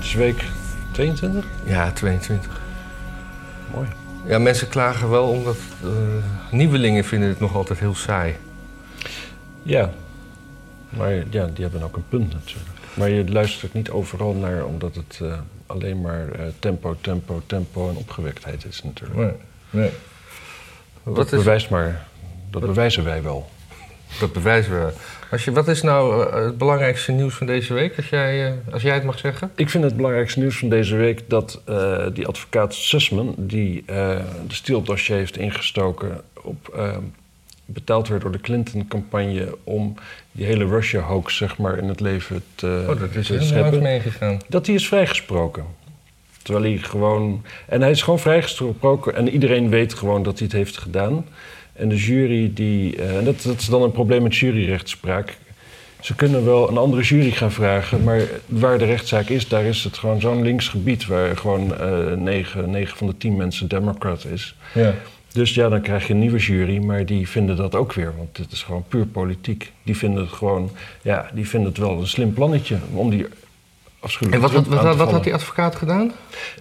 Het is week 22? Ja, 22. Mooi. Ja, mensen klagen wel omdat eh, nieuwelingen vinden het nog altijd heel saai. Ja. Maar ja, die hebben ook een punt natuurlijk. Maar je luistert niet overal naar omdat het eh, alleen maar eh, tempo, tempo, tempo en opgewektheid is natuurlijk. Nee. nee. Dat Wat is- bewijst maar, dat bewijzen wij wel. Dat bewijzen we. Als je, wat is nou eh, het belangrijkste nieuws van deze week, als jij, eh, als jij het mag zeggen? Ik vind het belangrijkste nieuws van deze week dat eh, die advocaat Sussman, die de Steele-dossier heeft ingestoken, op, eh, betaald werd door de Clinton-campagne om die hele Russia-hoax zeg maar, in het leven te, Oh, dat is te scheppen. meegegaan. Dat hij is vrijgesproken. Terwijl hij gewoon. En hij is gewoon vrijgesproken en iedereen weet gewoon dat hij het heeft gedaan. En de jury, die. eh, En dat, dat is dan een probleem met juryrechtspraak. Ze kunnen wel een andere jury gaan vragen, maar waar de rechtszaak is, daar is het gewoon zo'n links gebied waar gewoon eh negen, negen van de tien mensen Democrat is. Ja. Dus ja, dan krijg je een nieuwe jury, maar die vinden dat ook weer, want het is gewoon puur politiek. Die vinden het gewoon, ja, die vinden het wel een slim plannetje om die En wat, wat, wat, had die advocaat gedaan?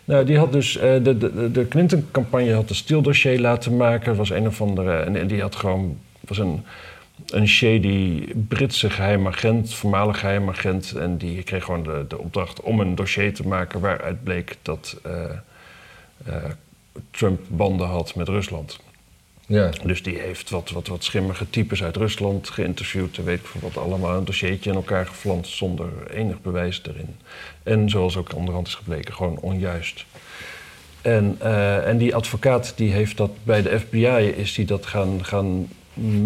Nou, die had dus eh, de, de, de Clinton-campagne had een Steele-dossier laten maken. was een of andere. En, die had gewoon. was een, een shady Britse geheimagent, voormalig geheimagent. En die kreeg gewoon de, de opdracht om een dossier te maken. waaruit bleek dat eh, eh, Trump banden had met Rusland. Ja. Dus die heeft wat, wat, wat schimmige types uit Rusland geïnterviewd en weet ik veel wat allemaal. Een dossiertje in elkaar geflanst zonder enig bewijs erin. En zoals ook onderhand is gebleken, gewoon onjuist. En, eh, en die advocaat die heeft dat bij de FBI is die dat gaan, gaan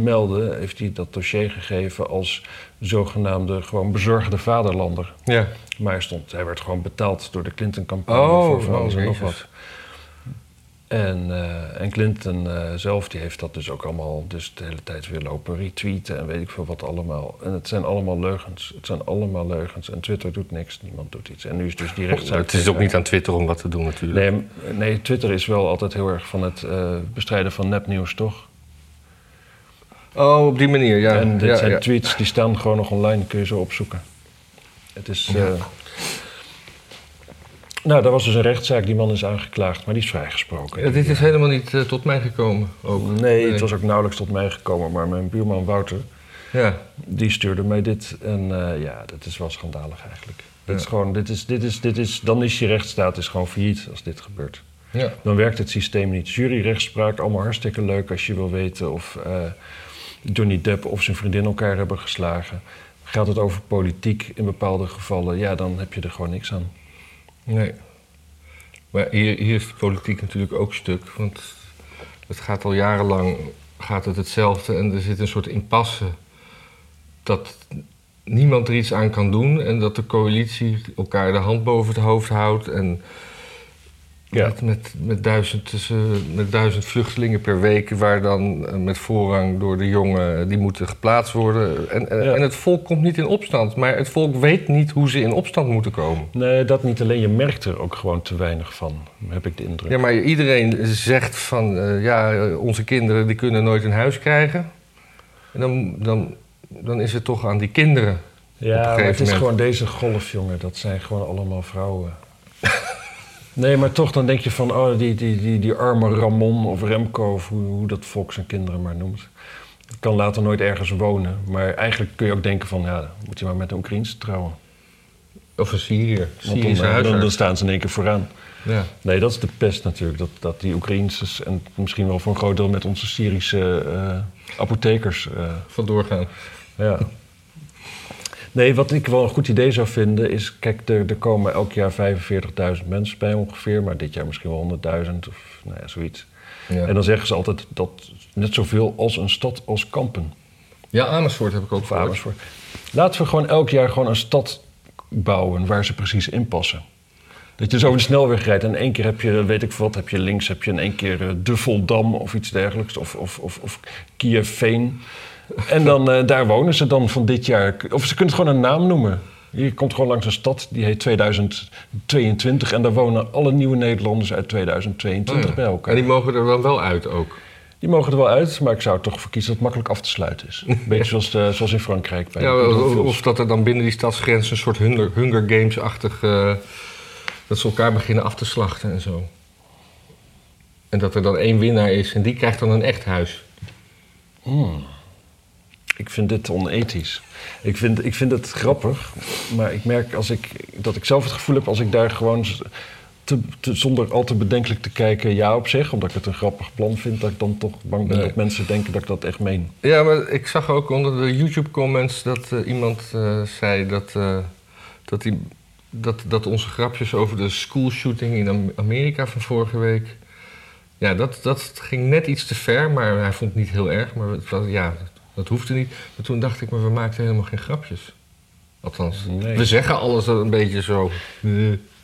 melden, heeft hij dat dossier gegeven als zogenaamde gewoon bezorgde vaderlander. Ja. Maar hij, stond, hij werd gewoon betaald door de Clinton-campagne Oh, voor van alles en nog wat. En, eh, en Clinton eh, zelf die heeft dat dus ook allemaal dus de hele tijd weer lopen retweeten en weet ik veel wat allemaal. En het zijn allemaal leugens. Het zijn allemaal leugens. En Twitter doet niks, niemand doet iets. En nu is dus die rechtszaak... Het is ook niet aan Twitter om wat te doen natuurlijk. Nee, nee, Twitter is wel altijd heel erg van het eh, bestrijden van nepnieuws, toch? Oh, op die manier, ja. en dit ja, zijn ja. tweets die staan gewoon nog online, kun je zo opzoeken. Het is. Ja. Nou, daar was dus een rechtszaak, die man is aangeklaagd, maar die is vrijgesproken. Ja, dit is helemaal niet eh, tot mij gekomen. Ook. Nee, het was ook nauwelijks tot mij gekomen, maar mijn buurman Wouter, Ja. die stuurde mij dit. En eh, ja, dat is wel schandalig eigenlijk. Dit Ja. is gewoon, dit is, dit is, dit is, dan is je rechtsstaat is gewoon failliet als dit gebeurt. ja. Dan werkt het systeem niet. Juryrechtspraak, allemaal hartstikke leuk als je wil weten of eh, Johnny Depp of zijn vriendin elkaar hebben geslagen. Gaat het over politiek in bepaalde gevallen, ja, dan heb je er gewoon niks aan. Nee. Maar hier, hier is de politiek natuurlijk ook stuk. Want het gaat al jarenlang gaat het hetzelfde. En er zit een soort impasse dat niemand er iets aan kan doen. En dat de coalitie elkaar de hand boven het hoofd houdt. En Ja. met, met, met, duizend, tussen, met duizend vluchtelingen per week... waar dan eh, met voorrang door de jongen... die moeten geplaatst worden. En, en, Ja. en het volk komt niet in opstand. Maar het volk weet niet hoe ze in opstand moeten komen. Nee, dat niet alleen. Je merkt er ook gewoon te weinig van, heb ik de indruk. Ja, maar iedereen zegt van eh, ja, eh, onze kinderen die kunnen nooit een huis krijgen. En dan, dan, dan is het toch aan die kinderen. Ja, maar het is moment. gewoon deze golf, jongen. Dat zijn gewoon allemaal vrouwen. nee, maar toch, dan denk je van... oh, die, die, die, die arme Ramon of Remco... of hoe, hoe dat volk zijn kinderen maar noemt... kan later nooit ergens wonen. Maar eigenlijk kun je ook denken van... ja, dan moet je maar met een Oekraïense trouwen. Of een Syriër. Want dan, staan ze in één keer vooraan. Ja. Nee, dat is de pest natuurlijk. Dat, dat die Oekraïnse en misschien wel voor een groot deel... met onze Syrische eh, apothekers... eh, Vandoor gaan. Ja. Nee, wat ik wel een goed idee zou vinden is... Kijk, er, er komen elk jaar 45.000 mensen bij ongeveer... maar dit jaar misschien wel 100.000 of nou ja, zoiets. Ja. En dan zeggen ze altijd dat net zoveel als een stad als Kampen ja, Amersfoort heb ik ook of gehoord. Amersfoort. Laten we gewoon elk jaar gewoon een stad bouwen waar ze precies in passen. Dat je zo de snelweg rijdt en in één keer heb je, weet ik wat, heb je links heb je in één keer eh, de Voldam of iets dergelijks. Of, of, of, of Kievveen. En dan, eh, daar wonen ze dan van dit jaar. Of ze kunnen het gewoon een naam noemen. Je komt gewoon langs een stad, die heet 2022. En daar wonen alle nieuwe Nederlanders uit 2022 Oh ja. bij elkaar. En die mogen er dan wel uit ook. Die mogen er wel uit, maar ik zou toch voor kiezen dat het makkelijk af te sluiten is. Een beetje zoals, de- zoals in Frankrijk. Bij Ja, of, dat er dan binnen die stadsgrens een soort Hunger, Hunger Games-achtig... eh, dat ze elkaar beginnen af te slachten en zo. En dat er dan één winnaar is en die krijgt dan een echt huis. Ik vind dit onethisch. Ik vind, ik vind het grappig, maar ik merk als ik, dat ik zelf het gevoel heb als ik daar gewoon te, te- zonder al te bedenkelijk te kijken ja op zeg, omdat ik het een grappig plan vind, dat ik dan toch bang ben Nee. dat mensen denken dat ik dat echt meen. Ja, maar ik zag ook onder de YouTube-comments dat eh, iemand eh, zei dat, eh, dat, die, dat, dat onze grapjes over de schoolshooting in Am- Amerika van vorige week. Ja, dat, dat ging net iets te ver, maar hij vond het niet heel erg. Maar het was, ja, dat hoefde niet. Maar toen dacht ik, maar we maakten helemaal geen grapjes. Althans, Nee. we zeggen alles een beetje zo.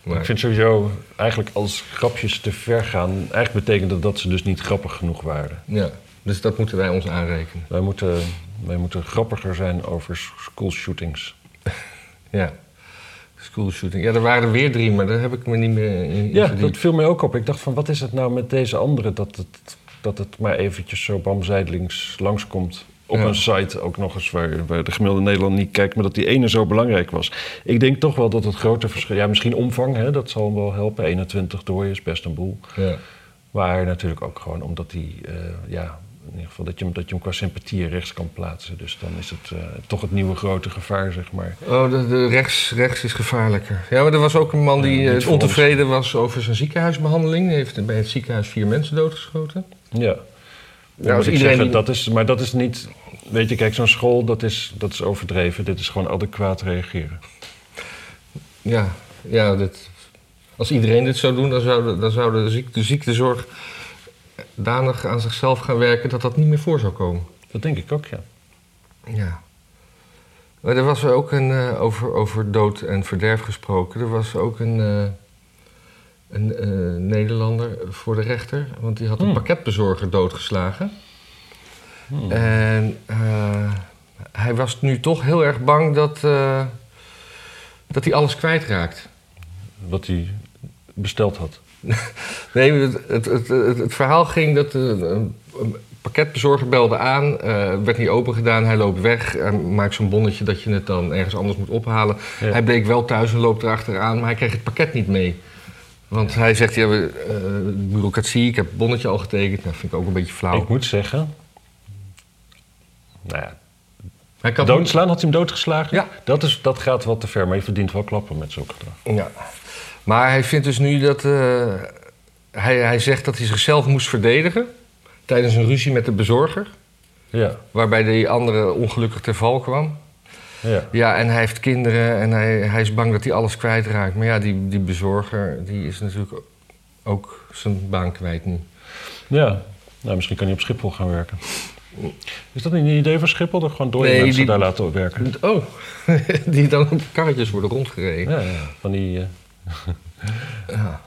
Maar, Ik vind sowieso eigenlijk als grapjes te ver gaan, eigenlijk betekent dat dat ze dus niet grappig genoeg waren. ja, dus dat moeten wij ons aanrekenen. Wij moeten, wij moeten grappiger zijn over schoolshootings. Ja. Schoolshooting. Ja, er waren er weer drie, maar daar heb ik me niet meer in in Ja, verdiept. dat viel mij ook op. Ik dacht van, wat is het nou met deze andere dat het, dat het maar eventjes zo bamzijdelings langskomt. Op Ja. een site ook nog eens waar, waar de gemiddelde Nederlander niet kijkt, maar dat die ene zo belangrijk was. Ik denk toch wel dat het grote verschil, ja misschien omvang, hè, dat zal wel helpen. 21 door is best een boel. Ja. Maar natuurlijk ook gewoon omdat die, eh, ja, in ieder geval dat je, hem- dat je hem qua sympathie rechts kan plaatsen. Dus dan is het eh, toch het nieuwe grote gevaar, zeg maar. Oh, de, de rechts, rechts is gevaarlijker. Ja, maar er was ook een man die eh, ontevreden was over zijn ziekenhuisbehandeling. Die heeft bij het ziekenhuis vier mensen doodgeschoten. Ja. Ja, als ik iedereen dat is, maar dat is niet. Weet je, kijk, zo'n school, dat is, dat is overdreven. Dit is gewoon adequaat reageren. Ja, ja dit, als iedereen dit zou doen, dan zou de, dan zou de, ziek- de ziektezorg danig aan zichzelf gaan werken dat dat niet meer voor zou komen. Dat denk ik ook, ja. Ja. Maar er was ook een, eh, over, over dood en verderf gesproken. Er was ook een, eh, een eh, Nederlander voor de rechter, want die had een Hmm. pakketbezorger doodgeslagen. En eh, hij was nu toch heel erg bang dat, eh, dat hij alles kwijtraakt. Wat hij besteld had. Nee, het, het, het, het, het verhaal ging dat een, pakketbezorger belde aan, werd niet open gedaan, hij loopt weg, maakt zo'n bonnetje dat je het dan ergens anders moet ophalen. Ja. Hij bleek wel thuis en loopt erachteraan, maar hij kreeg het pakket niet mee. Want hij zegt, ja, we, eh, bureaucratie, ik heb het bonnetje al getekend. Dat vind ik ook een beetje flauw. Ik moet zeggen. Nou ja, Hij kan doodslaan had hij hem doodgeslagen. Ja. Dat, is, dat gaat wel te ver, maar je verdient wel klappen met zulk gedrag. Ja. Maar hij vindt dus nu dat. eh, hij, hij zegt dat hij zichzelf moest verdedigen. tijdens een ruzie met de bezorger. Ja, waarbij die andere ongelukkig ter val kwam. Ja. Ja, en hij heeft kinderen en hij, hij is bang dat hij alles kwijtraakt. Maar ja, die, die bezorger die is natuurlijk ook zijn baan kwijt nu. ja. Nou, misschien kan hij op Schiphol gaan werken. Is dat niet een idee van Schiphol? Dat gewoon door Nee, mensen die- daar laten werken? Oh, die dan op karretjes worden rondgereden. Ja, ja. Van die... eh, Ja.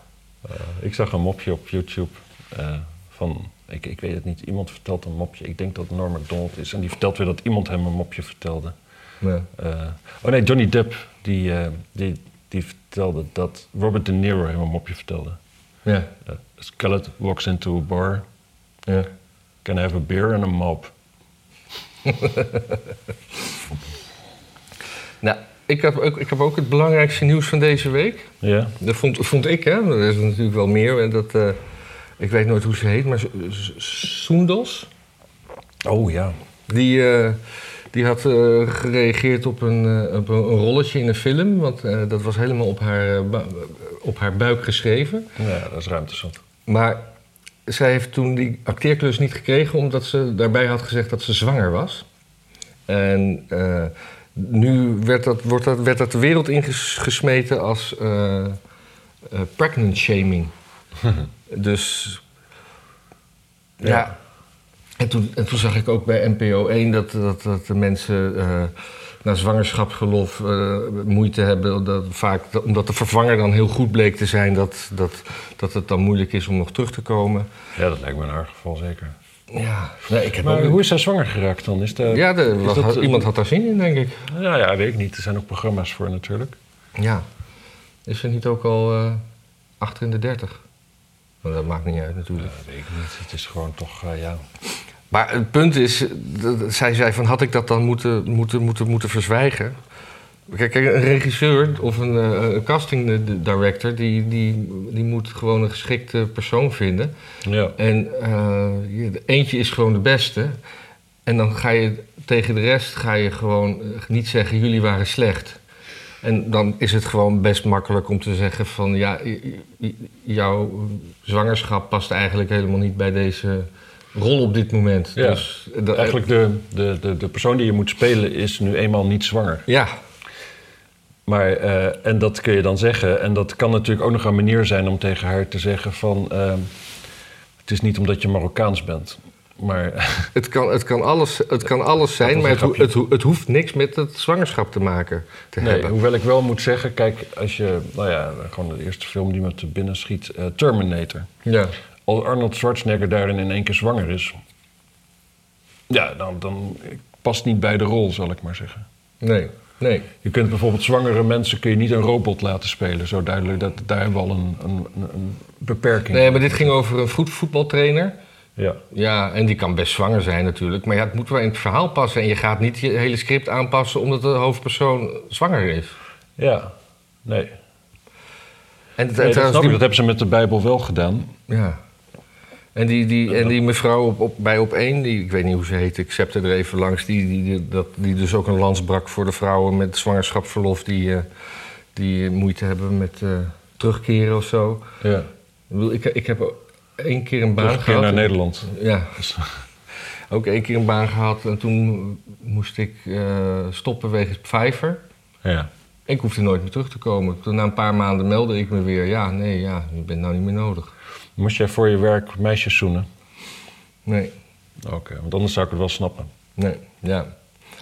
Eh, ik zag een mopje op YouTube eh, van, ik, ik weet het niet, iemand vertelt een mopje. Ik denk dat het Norm MacDonald is. En die vertelt weer dat iemand hem een mopje vertelde. Eh, oh nee, Johnny Depp, die, eh, die, die vertelde dat Robert De Niro hem een mopje vertelde. Ja. Skelet walks into a bar, ja. can I have a beer and a mop. Nou, ik heb, ook, ik heb ook het belangrijkste nieuws van deze week. Ja, Dat vond, vond ik, hè. Er is natuurlijk wel meer. en Dat, eh, ik weet nooit hoe ze heet, maar Soendos... oh ja. Die, die had eh, gereageerd op, een, eh, op een, rolletje in een film. Want eh, dat was helemaal op haar, bu- op haar buik geschreven. Ja, dat is ruimte zat. Maar zij heeft toen die acteerklus niet gekregen... omdat ze daarbij had gezegd dat ze zwanger was. En nu werd dat, wordt dat, werd dat de wereld ingesmeten als pregnant shaming. dus ja. Ja. En, toen, en toen zag ik ook bij NPO 1 dat, dat, dat de mensen eh na zwangerschapsverlof eh, moeite hebben. Dat vaak, dat- omdat de vervanger dan heel goed bleek te zijn, dat, dat, dat het dan moeilijk is om nog terug te komen. Ja, dat lijkt me in haar geval zeker. Ja, nee, ik heb Maar ook... hoe is zij zwanger geraakt dan? Is de, ja, is was- dat, iemand had daar zin in, denk ik. Ja, ja, weet ik niet. Er zijn ook programma's voor natuurlijk. Ja. Is ze niet ook al eh, achter in de dertig? Nou, dat maakt niet uit natuurlijk. Ja, weet ik niet. Het is gewoon toch, eh, ja... Maar het punt is, zij zei van had ik dat dan moeten, moeten, moeten, moeten verzwijgen? Kijk, een regisseur of een, eh, een casting director... Die, die, die moet gewoon een geschikte persoon vinden. Ja. En je- eentje is gewoon de beste. En dan ga je tegen de rest ga je gewoon eh, niet zeggen... jullie waren slecht. En dan is het gewoon best makkelijk om te zeggen van... ja, jouw zwangerschap past eigenlijk helemaal niet bij deze rol op dit moment. Ja. Dus, dat- Eigenlijk de, de, de, de persoon die je moet spelen is nu eenmaal niet zwanger. Ja, Maar, eh, en dat kun je dan zeggen. En dat kan natuurlijk ook nog een manier zijn om tegen haar te zeggen van... eh, het is niet omdat je Marokkaans bent. Maar het kan, het kan, alles, het kan alles zijn, maar het, ho- het, ho- het hoeft niks met het zwangerschap te maken te nee, hebben. hoewel ik wel moet zeggen... Kijk, als je... Nou ja, gewoon de eerste film die me te binnen schiet. eh, Terminator. Ja. Als Arnold Schwarzenegger daarin in één keer zwanger is... Ja, dan, dan past niet bij de rol, zal ik maar zeggen. Nee, nee. Je kunt bijvoorbeeld zwangere mensen kun je niet een robot laten spelen. Zo duidelijk, dat, daar hebben we al een, een, een- beperking. Nee, maar dit ging over een voet- voetbaltrainer. Ja. Ja, en die kan best zwanger zijn natuurlijk. Maar ja, het moet wel in het verhaal passen. En je gaat niet je hele script aanpassen omdat de hoofdpersoon zwanger is. ja, nee. En, Nee, dat, snap ik, die- dat hebben ze met de Bijbel wel gedaan. Ja. En die, die, en die mevrouw op, op, bij op één, die, ik weet niet hoe ze heet, ik zepte er even langs, die, die, dat, die dus ook een lans brak voor de vrouwen met zwangerschapsverlof die, eh, die moeite hebben met eh, terugkeren of zo. Ja. Ik, ik, heb één keer een baan Terugkeer gehad. naar Nederland. Ja. Ook één keer een baan gehad en toen moest ik eh, stoppen wegens Pfeiffer. Ja. Ik hoefde nooit meer terug te komen. Toen na een paar maanden meldde ik me weer, ja, nee, ja, je bent nou niet meer nodig. Moest jij voor je werk meisjes zoenen? Nee. Oké, want anders zou ik het wel snappen. Nee, ja.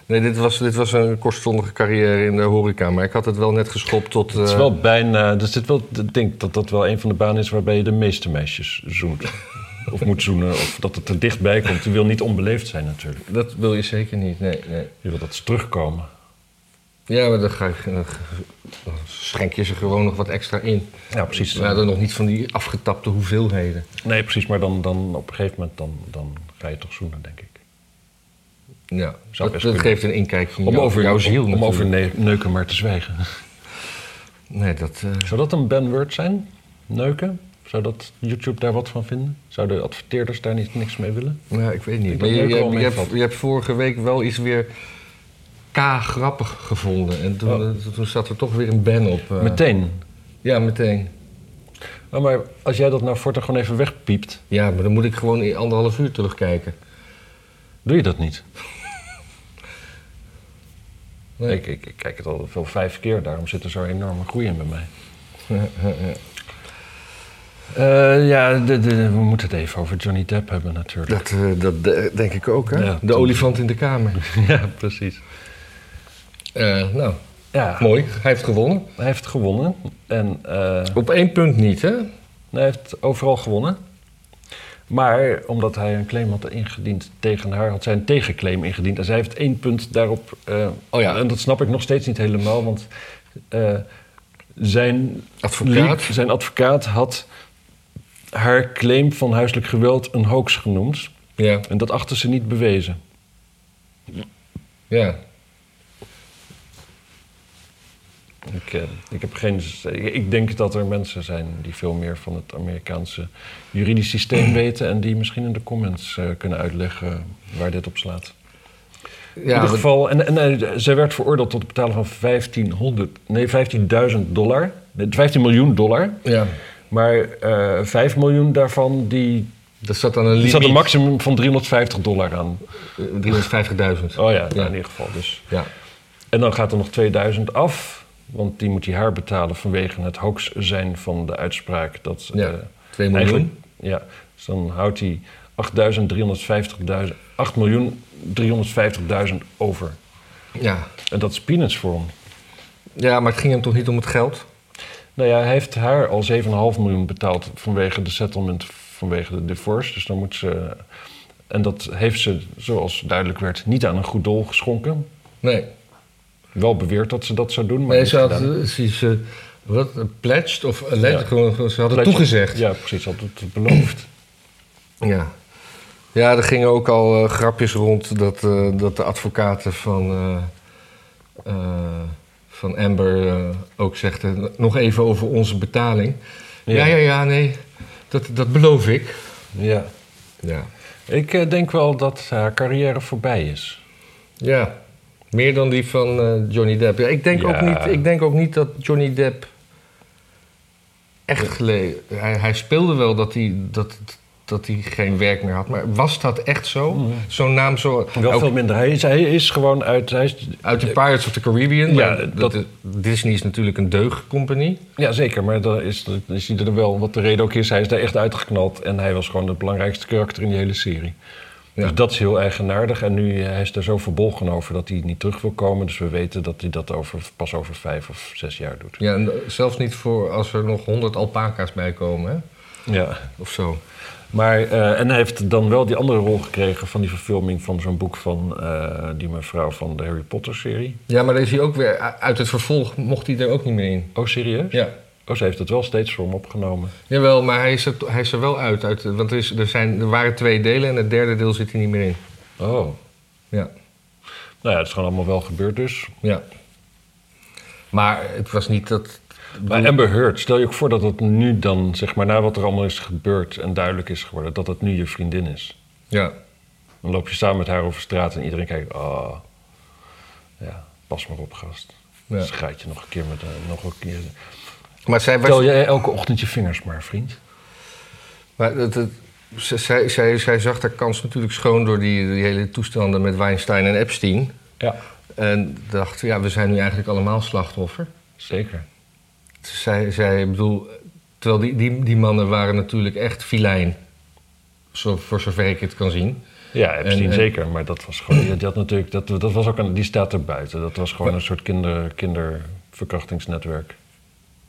Nee, dit was, dit was een kortstondige carrière in de horeca. Maar ik had het wel net geschopt tot... Het is eh, wel bijna... Dus dit wel, ik denk dat dat wel een van de banen is waarbij je de meeste meisjes zoent. of moet zoenen, of dat het er dichtbij komt. Je wil niet onbeleefd zijn natuurlijk. Dat wil je zeker niet, nee. nee. Je wil dat ze terugkomen. Ja, maar dan, ga ik, dan schenk je ze gewoon nog wat extra in. Ja, precies. Maar dan nog niet van die afgetapte hoeveelheden. Nee, precies. Maar dan, dan op een gegeven moment dan, dan ga je toch zoenen, denk ik. Ja, Zou dat, dat geeft een inkijkje in Om jouw, over, jouw ziel om, om over ne- neuken maar te zwijgen. Nee, dat... eh, Zou dat een banword zijn? Neuken? Zou dat YouTube daar wat van vinden? Zouden adverteerders daar niet niks mee willen? Ja, ik weet niet. Ik Maar je, je, hebt, je, hebt, meevalt. je hebt vorige week wel iets weer K-grappig gevonden. En toen, Oh. eh, toen zat er toch weer een ban op. eh. Meteen. Ja, meteen. Nou, maar als jij dat nou voortaan gewoon even wegpiept, Ja, maar dan moet ik gewoon anderhalf uur terugkijken. doe je dat niet? Nee. Ik, ik, ik kijk het al veel vijf keer, daarom zit er zo'n enorme groei in bij mij. Ja. Eh, ja, de, de, we moeten het even over Johnny Depp hebben natuurlijk. Dat, dat de- denk ik ook, hè? Ja, de olifant in de kamer. ja, precies. Eh, nou, Ja, mooi. Hij heeft gewonnen. hij heeft gewonnen. En eh, Op één punt niet, hè? hij heeft overal gewonnen. Maar omdat hij een claim had ingediend tegen haar, had zij een tegenclaim ingediend. En zij heeft één punt daarop. eh, Oh ja. En dat snap ik nog steeds niet helemaal, want zijn, Advocaat. zijn advocaat had haar claim van huiselijk geweld een hoax genoemd. Ja, En dat achter ze niet bewezen. ja. Ik, eh, ik heb geen. Ik denk dat er mensen zijn die veel meer van het Amerikaanse juridisch systeem weten. en die misschien in de comments eh, kunnen uitleggen waar dit op slaat. in Ja, ieder wat- geval. En, en eh, zij werd veroordeeld tot het betalen van 1500. Nee, 15.000 dollar. Nee, 15 miljoen dollar. ja. Maar eh 5 miljoen daarvan, die, Er zat dan een die zat een limiet. maximum van 350 dollar aan. Eh, 350.000. Oh ja, nou, Ja. in ieder geval. Dus. Ja. En dan gaat er nog 2000 af, want die moet hij haar betalen vanwege het hoax zijn van de uitspraak. Dat, Ja, eh, 2 miljoen. ja, dus dan houdt hij 8.350.000 8 miljoen 350.000 over. Ja. En dat is peanuts voor hem. ja, maar het ging hem toch niet om het geld? Nou ja, hij heeft haar al 7,5 miljoen betaald vanwege de settlement, vanwege de divorce. Dus dan moet ze... En dat heeft ze, zoals duidelijk werd, niet aan een goed doel geschonken. Nee. Wel beweerd dat ze dat zou doen, maar Nee, ze had ze, ze, wat, pledged of alleged, Ja. gewoon, ze hadden Pledge- toegezegd. Ja, precies, had het beloofd. Ja. Ja, er gingen ook al eh, grapjes rond dat, eh, dat de advocaten van, eh, van Amber ook zegt, nog even over onze betaling. Ja, Ja. ja, ja, nee, dat, dat beloof ik. Ja. Ja. Ik denk wel dat haar carrière voorbij is. ja, meer dan die van eh, Johnny Depp. Ja, ik, denk Ja. ook niet, ik denk ook niet dat Johnny Depp echt geleden... Hij, hij speelde wel dat hij, dat, dat hij geen werk meer had, maar was dat echt zo? Zo'n naam zo... Wel ook veel minder. Hij is, hij is gewoon uit... Hij is, uit de Pirates of the Caribbean. Ja, dat- dat, Disney is natuurlijk een deugdcompagnie. ja, zeker. Maar dan is, is hij er wel... Wat de reden ook is, hij is daar echt uitgeknald. En hij was gewoon het belangrijkste karakter in die hele serie. Ja. Dus dat is heel eigenaardig. En nu hij is er zo verbolgen over dat hij niet terug wil komen. Dus we weten dat hij dat over, pas over vijf of zes jaar doet. Ja, en zelfs niet voor als er nog honderd alpaca's bij komen, hè? Ja. Of zo. Maar, eh, en hij heeft dan wel die andere rol gekregen van die verfilming van zo'n boek van eh, die mevrouw van de Harry Potter serie. Ja, maar daar is hij ook weer... Uit het vervolg mocht hij er ook niet meer in. Oh, serieus? Ja. Oh, ze heeft het wel steeds voor hem opgenomen. Jawel, maar hij is er, hij is er wel uit. uit want er, is, er, zijn, er waren twee delen en het derde deel zit er niet meer in. Oh. Ja. Nou ja, het is gewoon allemaal wel gebeurd dus. ja. Maar het was niet dat... Maar Amber Heard, stel je ook voor dat het nu dan, zeg maar, na wat er allemaal is gebeurd en duidelijk is geworden, dat het nu je vriendin is. Ja. Dan loop je samen met haar over straat en iedereen kijkt, ah, ja, pas maar op, gast. Ja. Schrijt je nog een keer met, eh, nog een keer. Maar zij was... Tel jij elke ochtend je vingers maar, vriend. Maar het, het- zij, zij, zij zag haar kans natuurlijk schoon door die, die hele toestanden met Weinstein en Epstein. Ja, En dacht, ja, we zijn nu eigenlijk allemaal slachtoffer. zeker. Zij, zij ik bedoel, terwijl die, die, die mannen waren natuurlijk echt filijn. Zo, voor zover ik het kan zien. Ja, Epstein En- zeker, maar dat was gewoon, die had natuurlijk, dat, dat was ook een, die staat er buiten. Dat was gewoon een soort kinder, kinderverkrachtingsnetwerk.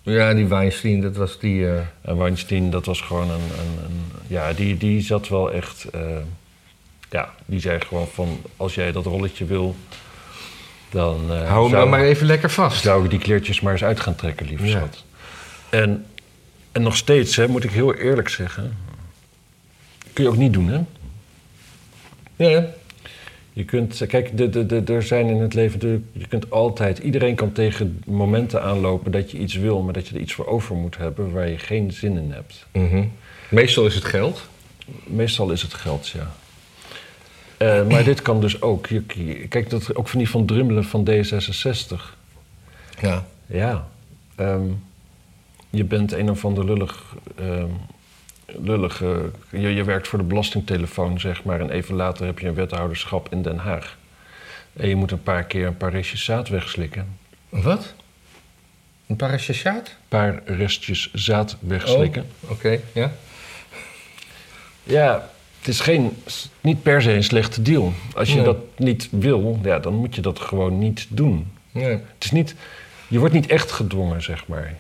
Ja, die Weinstein, dat was die... eh, En Weinstein, dat was gewoon een. een, een ja, die, die zat wel echt. eh, ja, die zei gewoon van: als jij dat rolletje wil, dan. eh, hou hem dan maar even lekker vast. zou ik die kleertjes maar eens uit gaan trekken, lieve Ja. schat. En, en nog steeds, hè, moet ik heel eerlijk zeggen. Kun je ook niet doen, hè? Ja, Je kunt, kijk, de, de, de, er zijn in het leven, de, je kunt altijd, iedereen kan tegen momenten aanlopen dat je iets wil, maar dat je er iets voor over moet hebben waar je geen zin in hebt. Mhm. Meestal is het geld. Meestal is het geld, ja. Eh, maar dit kan dus ook. Je, je- kijk, dat, ook van die van Drummelen van D66. Ja. Ja, ehm, je bent een of ander lullig, ehm, lullige... Je, je werkt voor de belastingtelefoon, zeg maar... en even later heb je een wethouderschap in Den Haag. En je moet een paar keer een paar restjes zaad wegslikken. Wat? Een parachachaat? Een paar restjes zaad wegslikken. Oké, ja. Ja, het is geen, niet per se een slechte deal. Als je Nee. dat niet wil, ja, dan moet je dat gewoon niet doen. Nee. Het is niet, je wordt niet echt gedwongen, zeg maar.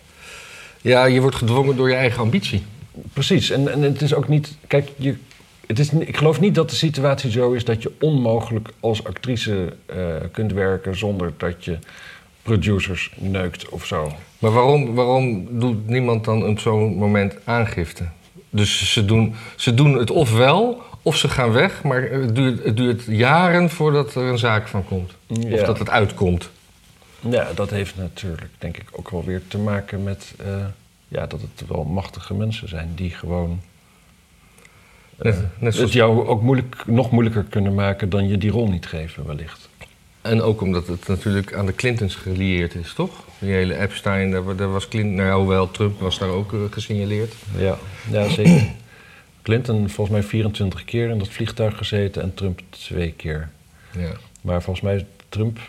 Ja, je wordt gedwongen door je eigen ambitie. Precies, en, en het is ook niet... Kijk, je, het is, ik geloof niet dat de situatie zo is dat je onmogelijk als actrice eh, kunt werken... zonder dat je producers neukt of zo. Maar waarom, waarom doet niemand dan op zo'n moment aangifte? Dus ze doen, ze doen het of wel, of ze gaan weg, maar het duurt, het duurt jaren voordat er een zaak van komt. Of dat het uitkomt. Ja, dat heeft natuurlijk denk ik ook wel weer te maken met... eh, ja, dat het wel machtige mensen zijn die gewoon... Net, net zoals, het jou ook moeilijk, nog moeilijker kunnen maken dan je die rol niet geven, wellicht. en ook omdat het natuurlijk aan de Clintons gelieerd is, toch? Die hele Epstein, daar, wa- daar was Clinton, nou hoewel Trump was daar ook eh, gesignaleerd. Ja, ja zeker. Clinton volgens mij 24 keer in dat vliegtuig gezeten en Trump twee keer. Ja. Maar volgens mij is Trump,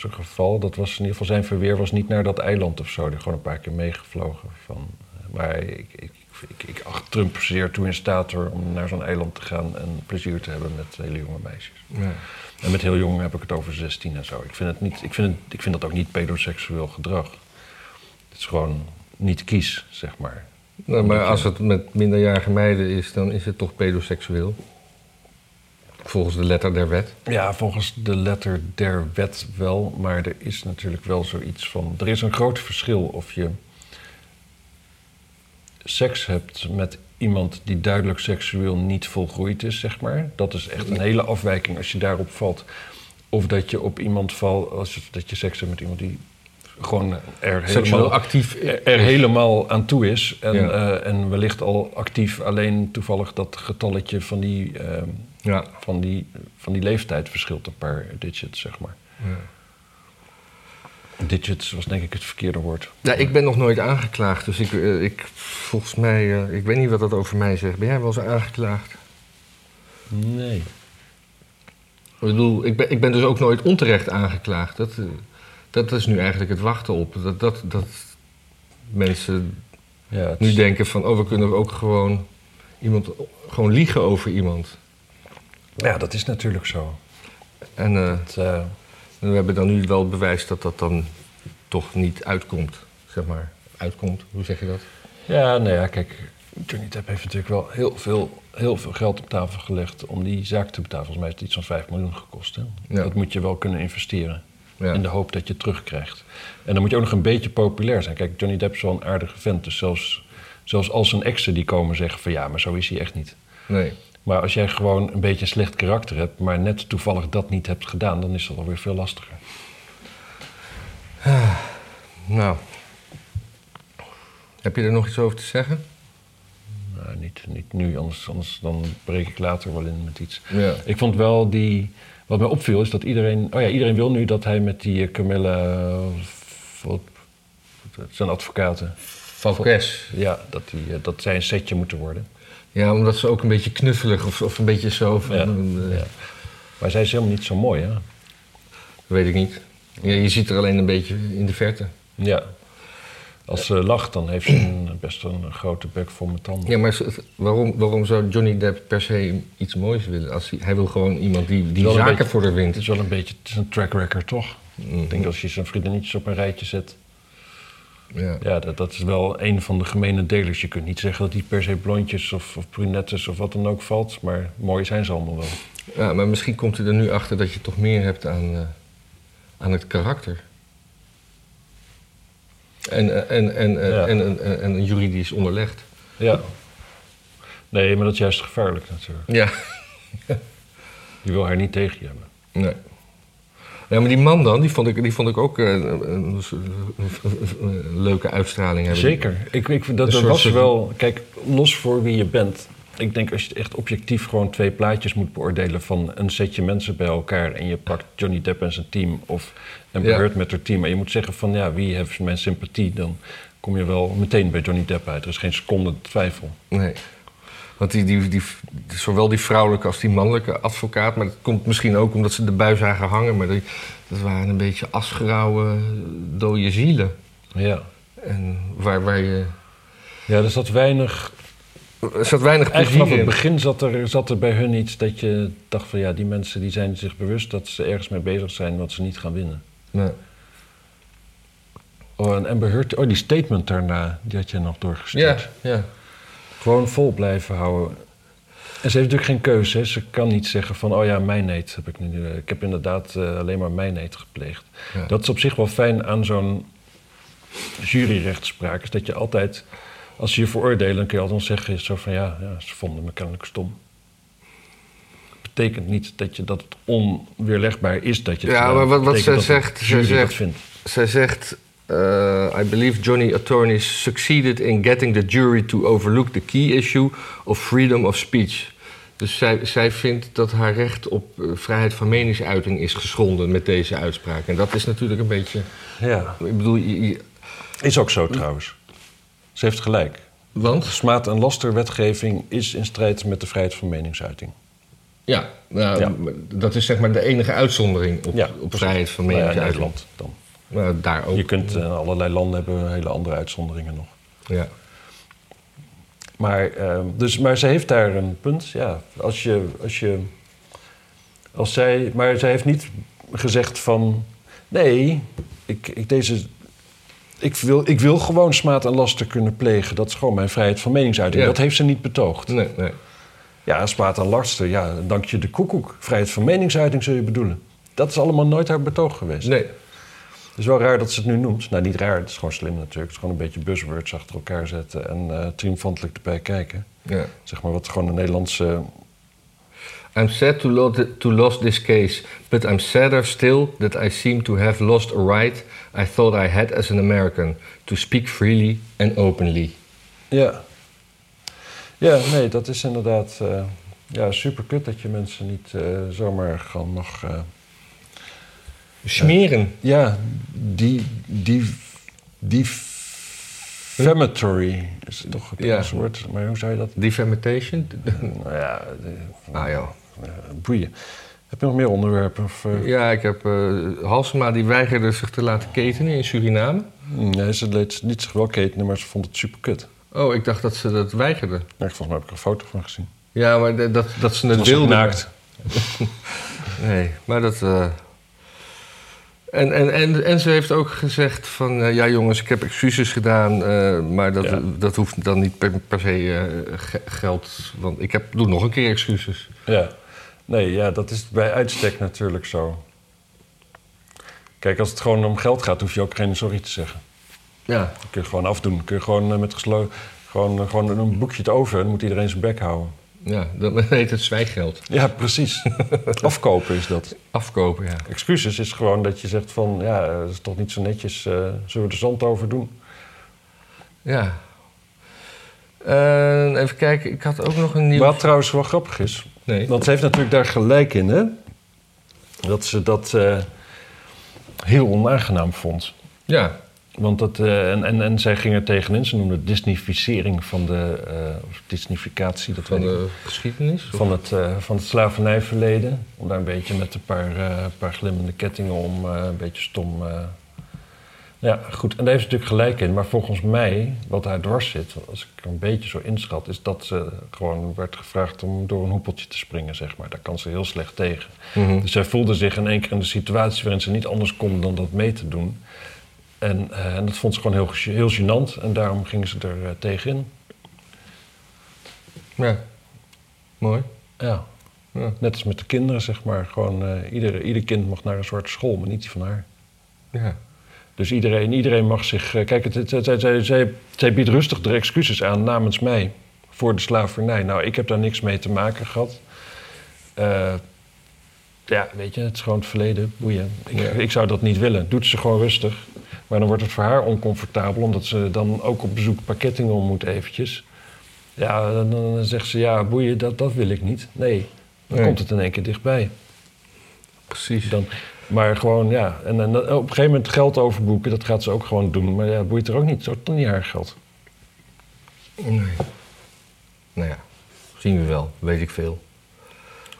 zijn geval, dat was in ieder geval zijn verweer was niet naar dat eiland of zo. Die gewoon een paar keer meegevlogen. Van, eh, maar ik, ik, ik, ik acht Trump zeer toe in staat om naar zo'n eiland te gaan en plezier te hebben met hele jonge meisjes. Ja. En met heel jong heb ik het over 16 en zo. Ik vind, het niet, ik vind, het, ik vind dat ook niet pedoseksueel gedrag. Het is gewoon niet kies, zeg maar. Nou, maar als het met minderjarige meiden is, dan is het toch pedoseksueel. Volgens de letter der wet. Ja, volgens de letter der wet wel, maar er is natuurlijk wel zoiets van. Er is een groot verschil of je seks hebt met iemand die duidelijk seksueel niet volgroeid is, zeg maar. Dat is echt een hele afwijking als je daarop valt. Of dat je op iemand valt, als je, dat je seks hebt met iemand die gewoon er Seksueel helemaal, actief. er, er helemaal aan toe is. En, Ja. eh, en wellicht al actief, alleen toevallig dat getalletje van die, ehm, Ja. van die, van die leeftijd verschilt een paar digits, zeg maar. Ja. Digits was denk ik het verkeerde woord. Ja, ik ben nog nooit aangeklaagd, dus ik, eh, ik volgens mij, eh, ik weet niet wat dat over mij zegt. Ben jij wel eens aangeklaagd? Nee. Ik bedoel, ik ben, ik ben dus ook nooit onterecht aangeklaagd. Dat, eh, dat is nu eigenlijk het wachten op. Dat, dat, dat mensen Ja, nu denken van, oh, we kunnen ook gewoon iemand, gewoon liegen over iemand. Ja, dat is natuurlijk zo. En eh, eh, we hebben dan nu wel bewijs dat dat dan toch niet uitkomt, zeg maar. Uitkomt, hoe zeg je dat? ja, nou ja, kijk, Johnny Depp heeft natuurlijk wel heel veel, heel veel geld op tafel gelegd om die zaak te betalen. Volgens mij heeft het iets van 5 miljoen gekost. Hè? Ja. Dat moet je wel kunnen investeren. Ja. In de hoop dat je het terugkrijgt. En dan moet je ook nog een beetje populair zijn. Kijk, Johnny Depp is wel een aardige vent. Dus zelfs, zelfs als zijn exen die komen zeggen van ja, maar zo is hij echt niet. Nee. Maar als jij gewoon een beetje een slecht karakter hebt, maar net toevallig dat niet hebt gedaan, dan is dat alweer veel lastiger. Nou. Heb je er nog iets over te zeggen? Nou, niet, niet nu, anders, anders dan breek ik later wel in met iets. Ja. Ik vond wel die. Wat mij opviel is dat iedereen. Oh ja, iedereen wil nu dat hij met die eh, Camilla. wat- zijn advocaten. Valkes. Ja, dat, die, eh, dat zij een setje moeten worden. Ja, omdat ze ook een beetje knuffelig of, of een beetje zo van... Ja, eh, ja. Maar zij is helemaal niet zo mooi, hè? Weet ik niet. Ja, je ziet er alleen een beetje in de verte. Ja. Als ze lacht, dan heeft ze een, best een grote bek vol met tanden. Ja, maar waarom, waarom zou Johnny Depp per se iets moois willen? Als hij, hij wil gewoon iemand die, die zaken beetje- voor haar wint. Het is wel een beetje het is een track record, toch? Mhm. Ik denk dat als je zijn vriendinnetjes op een rijtje zet... Ja. Ja, dat, dat is wel een van de gemene delers. Je kunt niet zeggen dat die per se blondjes of, of brunettes of wat dan ook valt. Maar mooi zijn ze allemaal wel. ja, maar misschien komt hij er nu achter dat je toch meer hebt aan, eh, aan het karakter. En, eh, en, en, eh, Ja. en, en, en, en juridisch onderlegd. Ja. Nee, maar dat is juist gevaarlijk natuurlijk. Ja. Je wil haar niet tegen je hebben. Nee. Ja, maar die man dan, die vond ik, die vond ik ook eh, een, een, een leuke uitstraling hebben. Zeker. Ik, ik, dat, Een dat was wel... Kijk, los voor wie je bent. Ik denk als je echt objectief gewoon twee plaatjes moet beoordelen... van een setje mensen bij elkaar... en je pakt Johnny Depp en zijn team... of Ja. Heard met haar team... en je moet zeggen van ja, wie heeft mijn sympathie... dan kom je wel meteen bij Johnny Depp uit. Er is geen seconde twijfel. Nee. Want die, die, die, zowel die vrouwelijke als die mannelijke advocaat... maar dat komt misschien ook omdat ze de bui zagen hangen... maar die, dat waren een beetje asgrauwe, dode zielen. Ja. En waar, waar je... Ja, er zat weinig... Er zat weinig Eigenlijk plezier vanaf het in. begin zat er, zat er bij hun iets dat je dacht van ja, die mensen die zijn zich bewust dat ze ergens mee bezig zijn wat ze niet gaan winnen. Nee. Oh, en Amber Heard, oh, die statement daarna, die had je nog doorgestuurd. Ja, ja. Gewoon vol blijven houden. En ze heeft natuurlijk geen keuze. Hè. Ze kan niet zeggen van, oh ja, mijn neet heb ik nu. Ik heb inderdaad eh, alleen maar mijn neet gepleegd. Ja. Dat is op zich wel fijn aan zo'n juryrechtspraak. Is dat je altijd, als ze je veroordelen, dan kun je altijd zeggen zo van, ja, ja ze vonden me kennelijk stom. Betekent niet dat, je, dat het onweerlegbaar is dat je het Ja, maar wat- wat zij zegt, zij jury dat zegt- vindt. Zij zegt... eh, I believe Johnny attorneys succeeded in getting the jury to overlook the key issue of freedom of speech. Dus zij, zij vindt dat haar recht op eh, vrijheid van meningsuiting is geschonden met deze uitspraak. En dat is natuurlijk een beetje. Ja, Ik bedoel, je- je- is ook zo trouwens. Ze heeft gelijk. want? Smaad- en lasterwetgeving is in strijd met de vrijheid van meningsuiting. Ja, nou, Ja. dat is zeg maar de enige uitzondering op, Ja, op vrijheid van Nou ja, in meningsuiting. Nederland dan. Daar ook. Je kunt in allerlei landen hebben hele andere uitzonderingen nog. Ja. Maar, ehm, dus, maar ze heeft daar een punt. Ja, als je, als je. Als zij. Maar zij heeft niet gezegd van. Nee, ik, ik, deze, ik, wil, ik wil gewoon smaad en laster kunnen plegen. Dat is gewoon mijn vrijheid van meningsuiting. Ja. Dat heeft ze niet betoogd. Nee, nee. Ja, smaad en laster, ja, dank je de koekoek. Vrijheid van meningsuiting zul je bedoelen. Dat is allemaal nooit haar betoog geweest. Nee. Het is wel raar dat ze het nu noemt. Nou, niet raar, het is gewoon slim natuurlijk. Het is gewoon een beetje buzzwords achter elkaar zetten en eh triomfantelijk erbij kijken. Ja. Zeg maar wat gewoon de Nederlandse... I'm sad to, lo to lost this case, but I'm sadder still that I seem to have lost a right I thought I had as an American to speak freely and openly. Ja. Ja, nee, dat is inderdaad uh, ja, super kut dat je mensen niet uh, zomaar gewoon mag. Uh, Smeren. ja, die. die, die Defamatory is toch het Ja. woord, maar hoe zou je dat? Defamation? Nou ja, de, ah ja. eh, boeien. Heb je nog meer onderwerpen? Of, eh, Ja, ik heb eh Halsema die weigerde zich te laten ketenen in Suriname. Nee, ze leed niet zich wel ketenen, maar ze vond het super kut. Oh, ik dacht dat ze dat weigerde. Ja, volgens mij heb ik er een foto van gezien. Ja, maar dat, dat ze het wilde. naakt. Nee, maar dat. En, en, en, en ze heeft ook gezegd van... eh, ja jongens, ik heb excuses gedaan... eh, maar dat, Ja. dat hoeft dan niet per, per se ge- geld... want ik heb, doe nog een keer excuses. Ja. Nee, ja, dat is bij uitstek natuurlijk zo. Kijk, als het gewoon om geld gaat, hoef je ook geen sorry te zeggen. Ja, Dat kun je gewoon afdoen. kun je gewoon met gesloten... Gewoon, gewoon een boekje te over, dan moet iedereen zijn bek houden. Ja dan heet het zwijggeld. Ja, precies. Afkopen is dat. Afkopen, ja. Excuses is gewoon dat je zegt van... Ja, dat is toch niet zo netjes. eh, zullen we er zand over doen? Ja. Eh, even kijken, ik had ook nog een nieuw... Wat trouwens wel grappig is... Nee. Want ze heeft natuurlijk daar gelijk in, hè? Dat ze dat eh, heel onaangenaam vond. Ja, Want dat, eh, en, en, en zij ging er tegenin. Ze noemde het Disneyficering van de... eh, of Disneyficatie, dat van de geschiedenis. van het, eh, van het slavernijverleden. Om daar een beetje met een paar, paar glimmende kettingen om, een beetje stom. Ja, goed. En daar heeft ze natuurlijk gelijk in. Maar volgens mij, wat daar dwars zit, als ik een beetje zo inschat, is dat ze gewoon werd gevraagd om door een hoepeltje te springen, zeg maar. Daar kan ze heel slecht tegen. Mhm. Dus zij voelde zich in één keer in de situatie waarin ze niet anders kon dan dat mee te doen. En, eh, en dat vond ze gewoon heel, heel gênant. En daarom gingen ze er eh, tegenin. Ja, mooi. Ja. Ja. Net als met de kinderen, zeg maar. Gewoon, eh, ieder, ieder kind mag naar een soort school, maar niet die van haar. Ja. Dus iedereen, iedereen mag zich... kijk, het, het, het- zij, zij, zij, zij biedt rustig de excuses aan namens mij voor de slavernij. Nou, ik heb daar niks mee te maken gehad. Eh, ja, weet je, het is gewoon het verleden. Boeien. Ik, Ja. ik zou dat niet willen. Doet ze gewoon rustig. Maar dan wordt het voor haar oncomfortabel... omdat ze dan ook op bezoek pakkettingen om moet eventjes. Ja, dan, dan zegt ze... Ja, boeien, dat, dat wil ik niet. Nee, dan Nee. komt het in één keer dichtbij. Precies. Dan, maar gewoon, ja. En, en op een gegeven moment geld overboeken, dat gaat ze ook gewoon doen. Maar ja, boeit er ook niet. Het is toch niet haar geld. Nee. Nou ja, zien we wel, weet ik veel.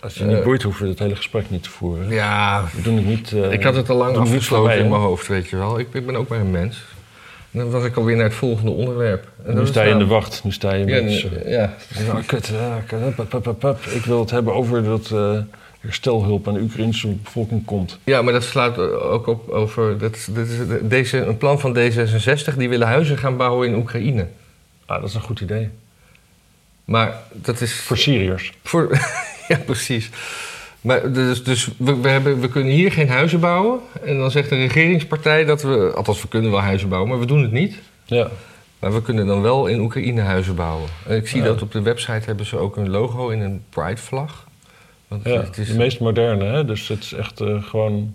Als je Eh. niet boeit, hoeven we het hele gesprek niet te voeren. Ja, We doen het niet... eh, ik had het al lang afgesloten in mijn hoofd, weet je wel. Ik, ik ben ook maar een mens. En dan was ik alweer naar het volgende onderwerp. En dat nu sta je in de nou- wacht. Nu sta je Ja, met... ja. Ja, kut. Ja, kut. Ik wil het hebben over dat eh, herstelhulp aan de Oekraïnse bevolking komt. ja, maar dat slaat ook op over... Dat, dat is deze, een plan van D66, die willen huizen gaan bouwen in Oekraïne. Ah, dat is een goed idee. Maar dat is... Voor Syriërs. Voor, ja, precies. Maar dus, dus we, we, hebben, we kunnen hier geen huizen bouwen. En dan zegt de regeringspartij dat we... Althans, we kunnen wel huizen bouwen, maar we doen het niet. Ja. Maar we kunnen dan wel in Oekraïne huizen bouwen. En ik zie Ja. dat op de website hebben ze ook een logo in een Pride-vlag. Want ja. het is, De meest moderne, hè. Dus het is echt eh, gewoon...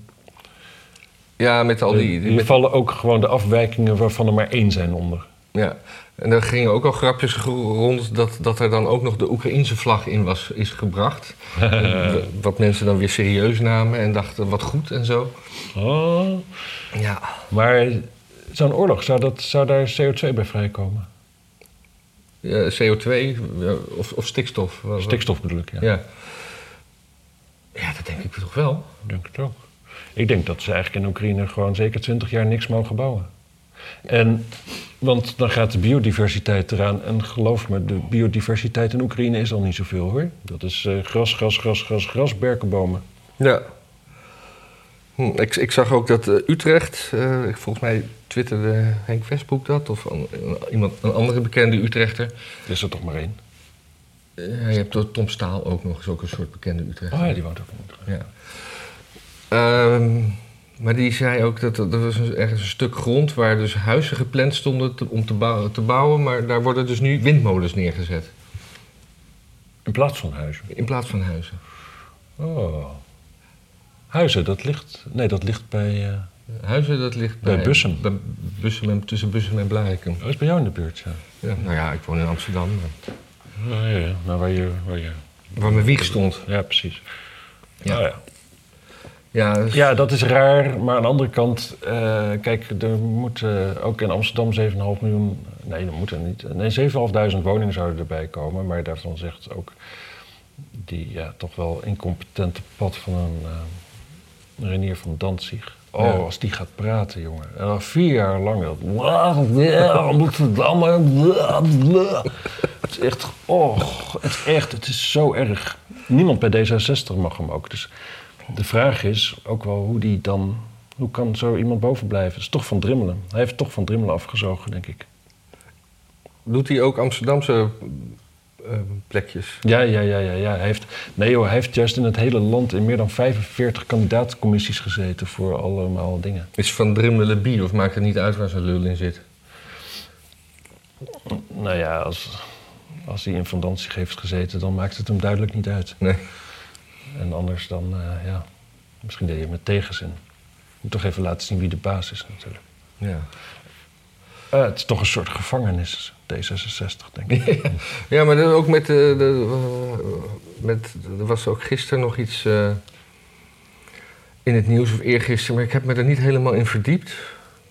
ja, met al die... Hier met- vallen ook gewoon de afwijkingen waarvan er maar één zijn onder. ja. En er gingen ook al grapjes rond dat, dat er dan ook nog de Oekraïnse vlag in was, is gebracht. wat mensen dan weer serieus namen en dachten, wat goed en zo. Oh. Ja. Maar zo'n oorlog, zou, dat, zou daar CO2 bij vrijkomen? Ja, CO2 ja, of, of stikstof. Stikstof bedoel ik, ja. Ja. Ja, dat denk ik toch wel. Ik denk het ook. Ik denk dat ze eigenlijk in Oekraïne gewoon zeker 20 jaar niks mogen bouwen. En, want dan gaat de biodiversiteit eraan. En geloof me, de biodiversiteit in Oekraïne is al niet zoveel hoor. Dat is eh, gras, gras, gras, gras, gras, berkenbomen. Ja. Hm, ik, ik zag ook dat eh, Utrecht, ik- volgens mij twitterde Henk Westbroek dat, of een, iemand, een andere bekende Utrechter. Er is er toch maar één. Je hebt Tom Staal ook nog, is ook een soort bekende Utrechter. Oh ja, die woont ook in Utrecht. Ja. Ehm, maar die zei ook dat er was een- ergens een stuk grond waar dus huizen gepland stonden te- om te bouwen, te bouwen, maar daar worden dus nu windmolens neergezet In plaats van huizen. in plaats van huizen. Oh. Huizen, dat ligt... Nee, dat ligt bij... eh Huizen, dat ligt Bij bij, Bussum. bij Bussum en, tussen Bussum en Blarikum. Oh, is bij jou in de buurt, ja. Ja, nou ja, ik woon in Amsterdam. maar- Ja, ja, ja. Nou, waar je... Waar je... Waar mijn wieg stond. Ja, precies. Ja. Oh, ja. Ja, dus- Ja, dat is raar. Maar aan de andere kant, eh, kijk, er moeten ook in Amsterdam 7,5 miljoen. Nee, dat moet er niet. Nee, 7.500 woningen zouden erbij komen. Maar daarvan zegt ook die ja, toch wel incompetente pad van een eh, Renier van Danzig. Oh, Ja. als die gaat praten, jongen. En al vier jaar lang dat. Amsterdam. Het is echt. Oh, het is echt. Het is zo erg. Niemand bij D66 mag hem ook. Dus de vraag is ook wel hoe die dan. Hoe kan zo iemand boven blijven? Het is toch van Drimmelen. Hij heeft toch van Drimmelen afgezogen, denk ik. Doet hij ook Amsterdamse eh, plekjes? Ja, ja, ja, ja, ja. Hij heeft, nee joh, hij heeft juist in het hele land in meer dan 45 kandidaatcommissies gezeten voor allemaal dingen. Is Van Drimmelen bier of maakt het niet uit waar zijn lul in zit? Nou ja, als, als hij in Van Danzig heeft gezeten, dan maakt het hem duidelijk niet uit. Nee. En anders dan, eh, ja, misschien deed je met tegenzin. Je moet toch even laten zien wie de baas is natuurlijk. Ja. Eh, het is toch een soort gevangenis, D66, denk ik. Ja, maar ook met, de, de, eh, met. Er was ook gisteren nog iets eh, in het nieuws, of eergisteren, maar ik heb me er niet helemaal in verdiept.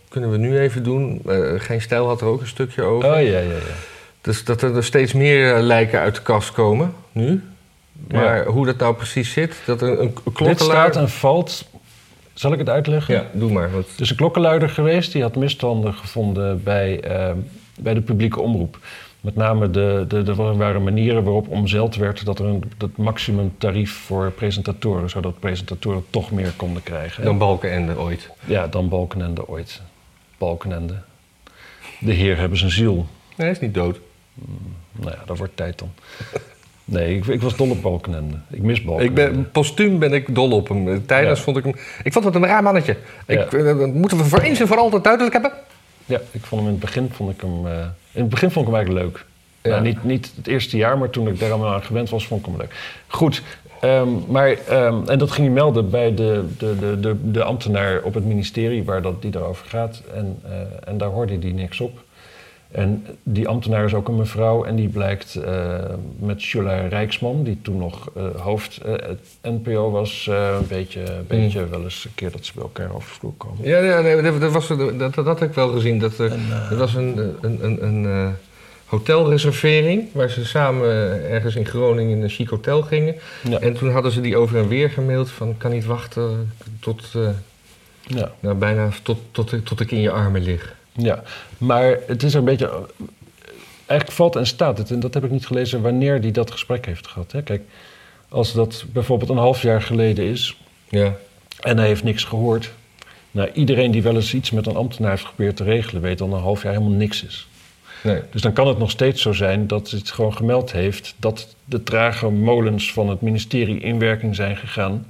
Kunnen we nu even doen. Eh, Geen Stijl had er ook een stukje over. Oh ja, ja, ja. Dus dat er, er steeds meer eh, lijken uit de kast komen, nu. Maar hoe dat nou precies zit, dat er een, een Dit klokkenluider... staat en valt. Zal ik het uitleggen? Ja, doe maar. Want... Is een klokkenluider geweest. Die had misstanden gevonden bij, eh, bij de publieke omroep. Met name de, de, er waren manieren waarop omzeild werd dat er een dat maximumtarief voor presentatoren, zodat presentatoren toch meer konden krijgen. Dan Balkenende ooit. Ja, dan Balkenende ooit. Balkenende. De Heer hebben zijn ziel. Nee, hij is niet dood. Nou ja, dat wordt tijd dan. Nee, ik, ik was dol op Balkenende. Ik mis Balkenende. Ik ben, postuum ben ik dol op hem. Tijdens Ja. vond ik hem... Ik vond het een raar mannetje. Ja. eh, dat moeten we voor eens en voor altijd duidelijk hebben. Ja, ik vond hem in het begin vond ik hem. eh, in het begin vond ik hem eigenlijk leuk. Ja. Nou, niet, niet het eerste jaar, maar toen ik daar allemaal aan gewend was, vond ik hem leuk. Goed, ehm, maar, ehm, en dat ging hij melden bij de, de, de, de, de ambtenaar op het ministerie waar dat, die daarover gaat. En, eh, en daar hoorde hij niks op. En die ambtenaar is ook een mevrouw en die blijkt eh, met Jula Rijksman, die toen nog eh, hoofd eh, het NPO was, eh, een beetje, een beetje wel eens een keer dat ze bij elkaar over de vloer komen. Ja, ja nee, dat, dat, was, dat, dat, dat had ik wel gezien. Dat, er, En, er was een, een, een, een eh, hotelreservering waar ze samen ergens in Groningen in een chic hotel gingen. ja, En toen hadden ze die over en weer gemaild van kan niet wachten tot, eh, ja. nou, bijna tot, tot, tot ik in je armen lig. Ja, maar het is een beetje. Eigenlijk valt en staat het, en dat heb ik niet gelezen, wanneer die dat gesprek heeft gehad. Hè? Kijk, als dat bijvoorbeeld een half jaar geleden is Ja. en hij heeft niks gehoord. Nou, iedereen die wel eens iets met een ambtenaar heeft geprobeerd te regelen, weet dat een half jaar helemaal niks is. Nee. Dus dan kan het nog steeds zo zijn dat het gewoon gemeld heeft dat de trage molens van het ministerie in werking zijn gegaan.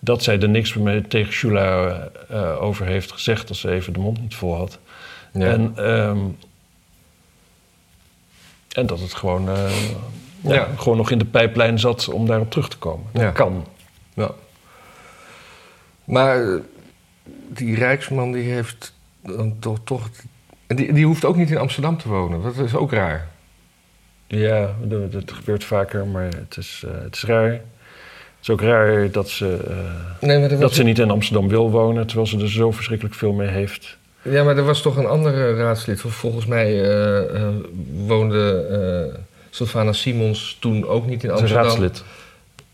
Dat zij er niks meer tegen Shula eh, over heeft gezegd als ze even de mond niet vol had. Ja. En, ehm, en dat het gewoon, eh, ja, Ja. gewoon nog in de pijplijn zat om daarop terug te komen. Dat kan. Ja. Maar eh, die Rijksman die heeft dan toch... toch die, die hoeft ook niet in Amsterdam te wonen. Dat is ook raar. Ja, dat, gebeurt vaker, maar het is, eh, het is raar. Het is ook raar dat ze, Nee, dat ze niet in Amsterdam wil wonen, terwijl ze er zo verschrikkelijk veel mee heeft. Ja, maar er was toch een andere raadslid. Volgens mij eh, eh, woonde eh Sylvana Simons toen ook niet in Ze is een Amsterdam. raadslid.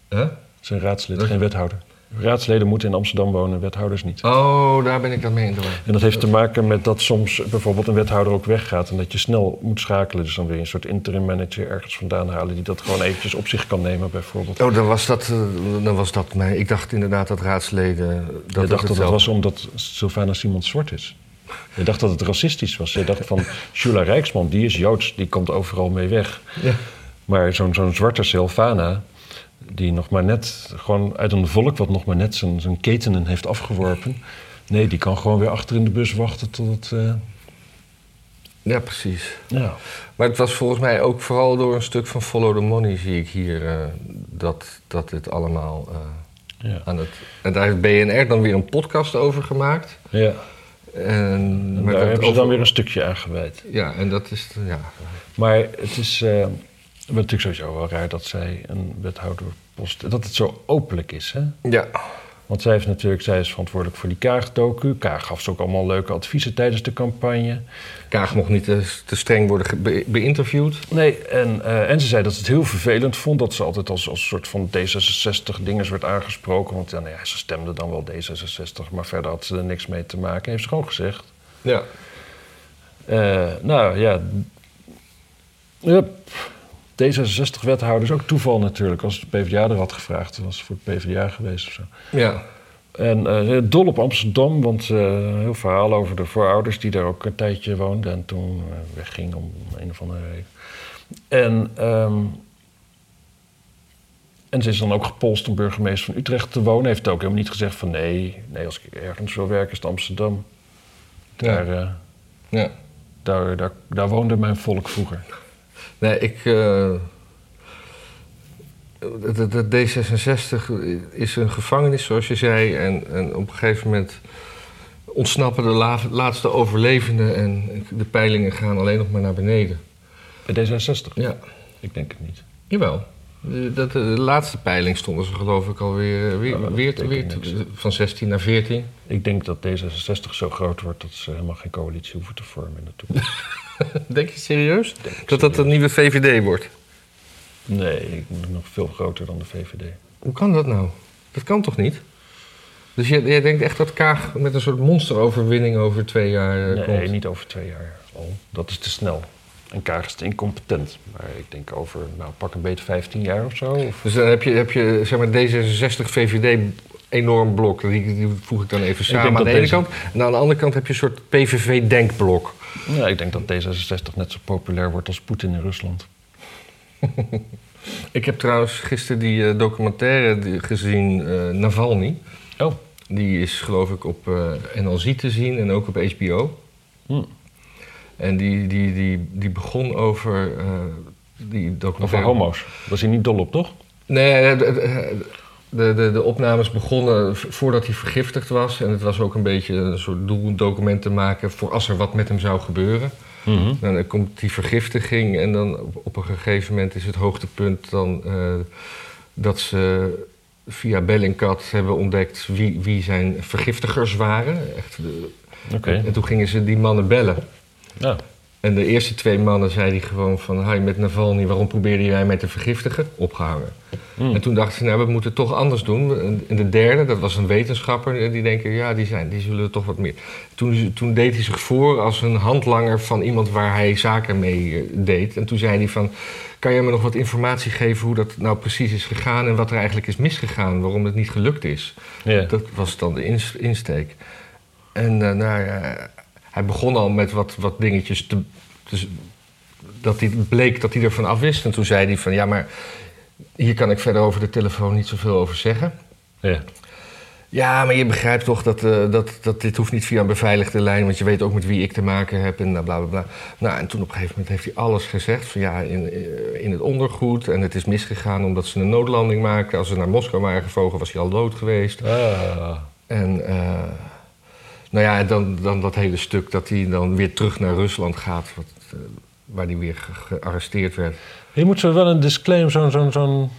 Huh? Een raadslid, Dat- geen wethouder. Raadsleden moeten in Amsterdam wonen, wethouders niet. Oh, daar ben ik dan mee in de war. En dat heeft te maken met dat soms bijvoorbeeld een wethouder ook weggaat en dat je snel moet schakelen. Dus dan weer een soort interim manager ergens vandaan halen die dat gewoon eventjes op zich kan nemen, bijvoorbeeld. Oh, dan was dat, dan was dat mij. Ik dacht inderdaad dat raadsleden. Dat je dacht dat het hetzelfde- was omdat Sylvana Simons zwart is. Je dacht dat het racistisch was. Je dacht van Shula Rijksman, die is Joods, die komt overal mee weg. Ja. Maar zo'n zo'n zwarte Sylvana, die nog maar net, gewoon uit een volk wat nog maar net zijn, zijn ketenen heeft afgeworpen. Nee, die kan gewoon weer achter in de bus wachten tot het. eh, ja, precies. ja. Maar het was volgens mij ook vooral door een stuk van Follow the Money, zie ik hier. eh, dat, dat dit allemaal eh, Ja. aan het... En daar heeft BNR dan weer een podcast over gemaakt. ja. En, En maar daar hebben ze dan weer een stukje aan gewijd. Ja, en dat is... Ja, Maar het is eh, natuurlijk sowieso wel raar dat zij een wethouderpost... dat het zo openlijk is, hè? ja. Want zij, heeft natuurlijk, zij is verantwoordelijk voor die Kaag-docu. Kaag gaf ze ook allemaal leuke adviezen tijdens de campagne. Kaag mocht niet te, te streng worden be- beïnterviewd. Nee, en, eh, en ze zei dat ze het heel vervelend vond... dat ze altijd als, als soort van D66-dingers werd aangesproken. Want ja, nou ja, ze stemde dan wel D66, maar verder had ze er niks mee te maken. Heeft ze gewoon gezegd. Ja. Eh, nou ja. Yep. D66-wethouder is ook toeval natuurlijk. Als de PvdA er had gevraagd, dan was ze voor het PvdA geweest of zo. Ja. En eh, dol op Amsterdam, want een heel verhaal over de voorouders die daar ook een tijdje woonden en toen eh, wegging om een of andere reden. En, ehm, en ze is dan ook gepolst om burgemeester van Utrecht te wonen. Heeft ook helemaal niet gezegd van nee, nee als ik ergens wil werken is het Amsterdam. Daar, eh, ja. daar, daar, daar woonde mijn volk vroeger. Nee, ik. eh, de, de, de D66 is een gevangenis, zoals je zei. En, en op een gegeven moment ontsnappen de la- laatste overlevenden. En de peilingen gaan alleen nog maar naar beneden. Bij D66? Ja, Ik denk het niet. jawel. De, dat, de laatste peiling stonden ze geloof ik alweer weer, dat weer, weer, van 16 naar 14. Ik denk dat D66 zo groot wordt dat ze helemaal geen coalitie hoeven te vormen in de toekomst. Denk je serieus? Denk Dat dat een nieuwe VVD wordt? Nee, ik ben nog veel groter dan de VVD. Hoe kan dat nou? Dat kan toch niet? Dus jij, jij denkt echt dat Kaag met een soort monsteroverwinning over twee jaar eh, Nee, komt? niet over twee jaar al. Dat is te snel. En Kaag is te incompetent. Maar ik denk over, nou, pak een beetje 15 jaar of zo. Of, Dus dan heb je, heb je zeg maar D66, VVD, enorm blok. Die, die voeg ik dan even samen aan de ene deze- kant. En aan de andere kant heb je een soort PVV-denkblok. ja, ik denk dat D66 net zo populair wordt als Poetin in Rusland. Ik heb trouwens gisteren die eh, documentaire gezien, eh, Navalny. Oh. Die is geloof ik op eh NLZ te zien en ook op HBO. Hm. En die, die, die, die begon over eh, die Over documentaire... homo's. Was hij niet dol op, toch? Nee, de, de, de, de opnames begonnen voordat hij vergiftigd was. En het was ook een beetje een soort doel een document te maken voor als er wat met hem zou gebeuren. Nou, dan komt die vergiftiging en dan op, op een gegeven moment is het hoogtepunt dan eh, dat ze via Bellingcat hebben ontdekt wie, wie zijn vergiftigers waren. Echt, de- Oké. En toen gingen ze die mannen bellen. Ja. En de eerste twee mannen zei hij gewoon van... Hi, met Navalny, waarom probeerde jij mij te vergiftigen? Opgehangen. Hm. En toen dachten ze, nou, we moeten het toch anders doen. En de derde, dat was een wetenschapper, die denken... ja, die, zijn, die zullen toch wat meer... Toen, toen deed hij zich voor als een handlanger van iemand waar hij zaken mee eh, deed. En toen zei hij van... kan jij me nog wat informatie geven hoe dat nou precies is gegaan... en wat er eigenlijk is misgegaan, waarom het niet gelukt is? Dat was dan de ins- insteek. En eh, nou ja, hij begon al met wat, wat dingetjes te, te- dat hij bleek dat hij ervan af wist. En toen zei hij van ja, maar hier kan ik verder over de telefoon niet zoveel over zeggen. ja. Ja, maar je begrijpt toch dat, eh, dat, dat dit hoeft niet via een beveiligde lijn, want je weet ook met wie ik te maken heb en bla bla bla. Nou, en toen op een gegeven moment heeft hij alles gezegd van ja, in, eh, in het ondergoed en het is misgegaan omdat ze een noodlanding maakten. Als ze naar Moskou waren gevlogen, was hij al dood geweest. Ah. En eh, nou ja, dan, dan dat hele stuk dat hij dan weer terug naar Rusland gaat, wat, eh, waar hij weer ge- gearresteerd werd. Je moet zo wel een disclaimer, zo'n zo'n zo'n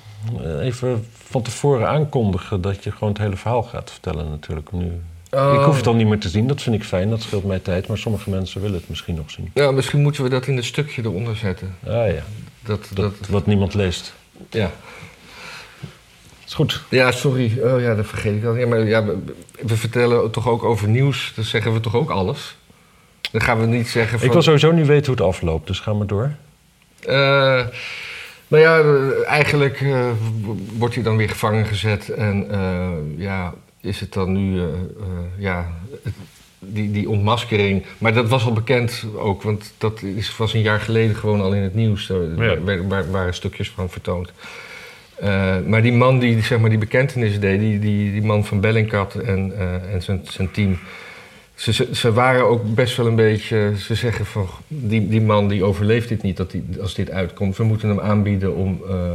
eh, even van tevoren aankondigen dat je gewoon het hele verhaal gaat vertellen natuurlijk. Nu. Oh. Ik hoef het dan niet meer te zien, dat vind ik fijn, dat scheelt mij tijd. Maar sommige mensen willen het misschien nog zien. Ja, misschien moeten we dat in een stukje eronder zetten. Ah ja, Dat, dat, dat, wat niemand leest. ja. Is goed. ja, sorry. Oh ja, dat vergeet ik dan. Ja, maar ja, we, vertellen toch ook over nieuws. Dan zeggen we toch ook alles. Dan gaan we niet zeggen van... Ik wil sowieso niet weten hoe het afloopt, dus ga maar door. Eh, nou ja, eigenlijk eh, wordt hij dan weer gevangen gezet. En eh, ja, is het dan nu, ja, het- die, die ontmaskering. Maar dat was al bekend ook, want dat is, was een jaar geleden gewoon al in het nieuws. Daar Ja. waren stukjes van vertoond. Eh, maar die man die zeg maar, die bekentenis deed, die, die, die man van Bellingcat en, eh, en zijn, zijn team. Ze, ze, ze waren ook best wel een beetje. Ze zeggen van. Die, die man die overleeft dit niet dat die, als dit uitkomt. We moeten hem aanbieden om, eh,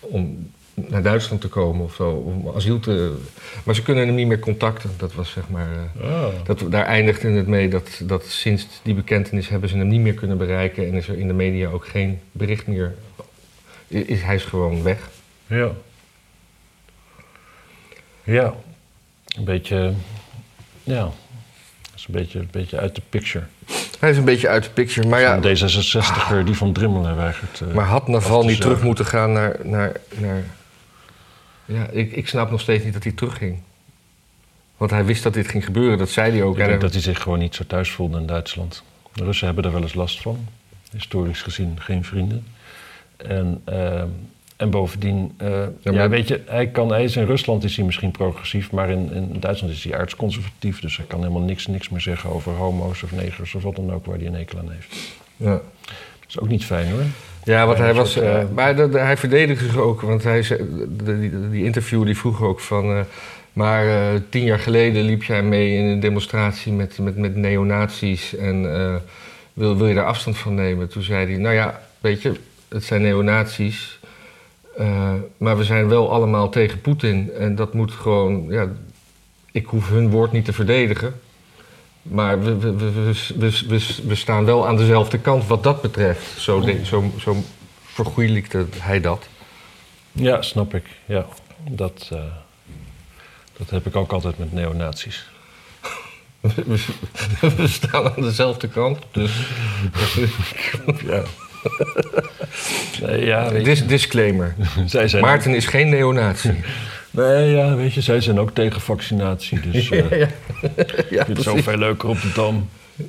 om naar Duitsland te komen of zo. Om asiel te... Maar ze kunnen hem niet meer contacten. Dat was zeg maar... Oh. dat, daar eindigde het mee dat, dat sinds die bekentenis hebben ze hem niet meer kunnen bereiken. En is er in de media ook geen bericht meer. Is, hij is gewoon weg. Ja. Ja. Een beetje... Ja. Dat is een beetje, een beetje uit de picture. Hij is een beetje uit de picture. Maar ja, Van D66er die van Drimmelen weigert. eh, maar had Naval niet terug moeten gaan naar... naar, naar ja, ik, ik snap nog steeds niet dat hij terugging. Want hij wist dat dit ging gebeuren, dat zei hij ook. Ik En denk dat hij zich gewoon niet zo thuis voelde in Duitsland. De Russen hebben er wel eens last van. Historisch gezien geen vrienden. En, eh, en bovendien, eh, ja, maar- weet je, hij, kan, hij is in Rusland is hij misschien progressief, maar in, in Duitsland is hij aardsconservatief. Dus hij kan helemaal niks, niks meer zeggen over homo's of negers of wat dan ook waar hij een hekel aan heeft. ja. Dat is ook niet fijn hoor. Ja, want Ja, hij was. eh, eh, maar de- de- hij verdedigde zich ook, want hij de, die, interview die vroeg ook van. maar tien jaar geleden liep jij mee in een demonstratie met, met, met neonazies en wil, wil je daar afstand van nemen? Toen zei hij, nou ja, weet je, het zijn neonazies, eh, maar we zijn wel allemaal tegen Poetin en dat moet gewoon, ja, ik hoef hun woord niet te verdedigen. Maar we, we, we, we, staan wel aan dezelfde kant wat dat betreft. Zo, de- zo, zo vergoeilijkte hij dat. Ja, snap ik. Ja, dat, eh, dat heb ik ook altijd met neonazies. We- we staan aan dezelfde kant. Dus Ja. Nee, ja, Dis, disclaimer. zij zijn Maarten is geen neonazi. Nee, ja, weet je, zij zijn ook tegen vaccinatie. Dus eh ja, ik vind het zo veel leuker op de dam.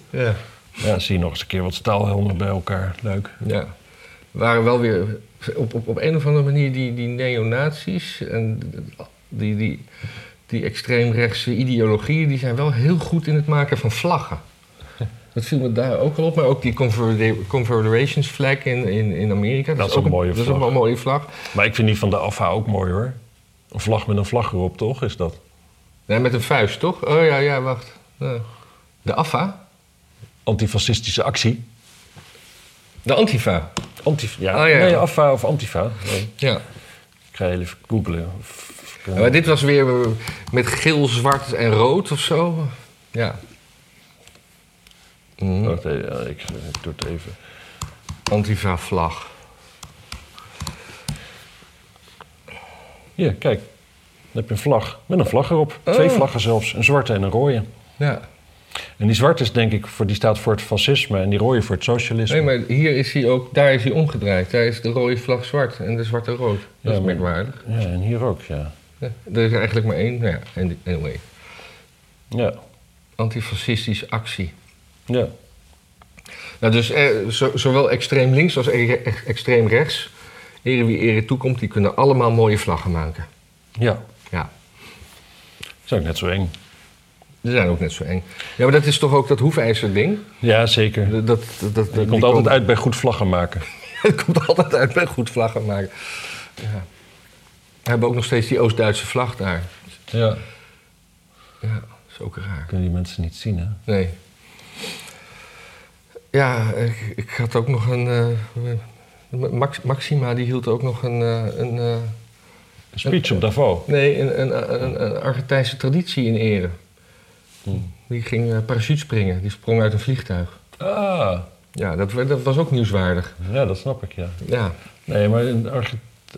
ja. Ja, zie je nog eens een keer wat staalhelmen bij elkaar. Leuk. ja. waren wel weer op, op, op een of andere manier die, die neonazies en die, die, die extreemrechtse ideologieën, die zijn wel heel goed in het maken van vlaggen. Dat viel me daar ook al op, maar ook die Confedera- Confederations flag in, in, in Amerika. Dat is ook een mooie Dat is vlag. ook een mooie vlag. Maar ik vind die van de AFA ook mooi hoor. Een vlag met een vlag erop, toch? Is dat? Nee, met een vuist, toch? Oh ja, ja, wacht. Ja. De AFA? Antifascistische actie. De Antifa. Antif ja. Oh, ja. Nee, AFA of Antifa. Nee, Ja. ik ga even googlen. Of- Ja, Maar dit was weer met geel, zwart en rood of zo. Ja. Mhm. Wacht even, ja, ik, ik doe het even. Antifa-vlag. Hier, kijk. Dan heb je een vlag. Met een vlag erop. Twee Oh. vlaggen zelfs. Een zwarte en een rode. Ja. En die zwarte is denk ik voor, die staat voor het fascisme en die rode voor het socialisme. Nee, maar hier is hij ook, daar is hij omgedraaid. Daar is de rode vlag zwart en de zwarte rood. Dat Ja, is merkwaardig. Ja, en hier ook, ja. Ja. Er is eigenlijk maar één. Nou ja, anyway. Ja, Antifascistische actie. Ja. Nou, dus eh, zo- zowel extreem links als e- e- extreem rechts, ere wie ere toekomt, die kunnen allemaal mooie vlaggen maken. Ja, Ja, dat is ook net zo eng. die zijn ook net zo eng. Ja, maar dat is toch ook dat hoefijzer-ding? Ja, zeker. Dat, dat, dat, komt altijd komen- uit bij goed vlaggen maken. Het komt altijd uit bij goed vlaggen maken. Ja. We hebben ook nog steeds die Oost-Duitse vlag daar. Ja. Ja, dat is ook raar. Kunnen die mensen niet zien, hè? Nee. Ja, ik, ik had ook nog een... eh, Max, Maxima, die hield ook nog een... eh, een eh, Een speech op Davos. nee, een, een, een, een Argentijnse traditie in ere. Hmm. Die ging eh parachutespringen. Die sprong uit een vliegtuig. Ah, Ja, dat, dat was ook nieuwswaardig. ja, dat snap ik, ja. Ja, Nee, maar in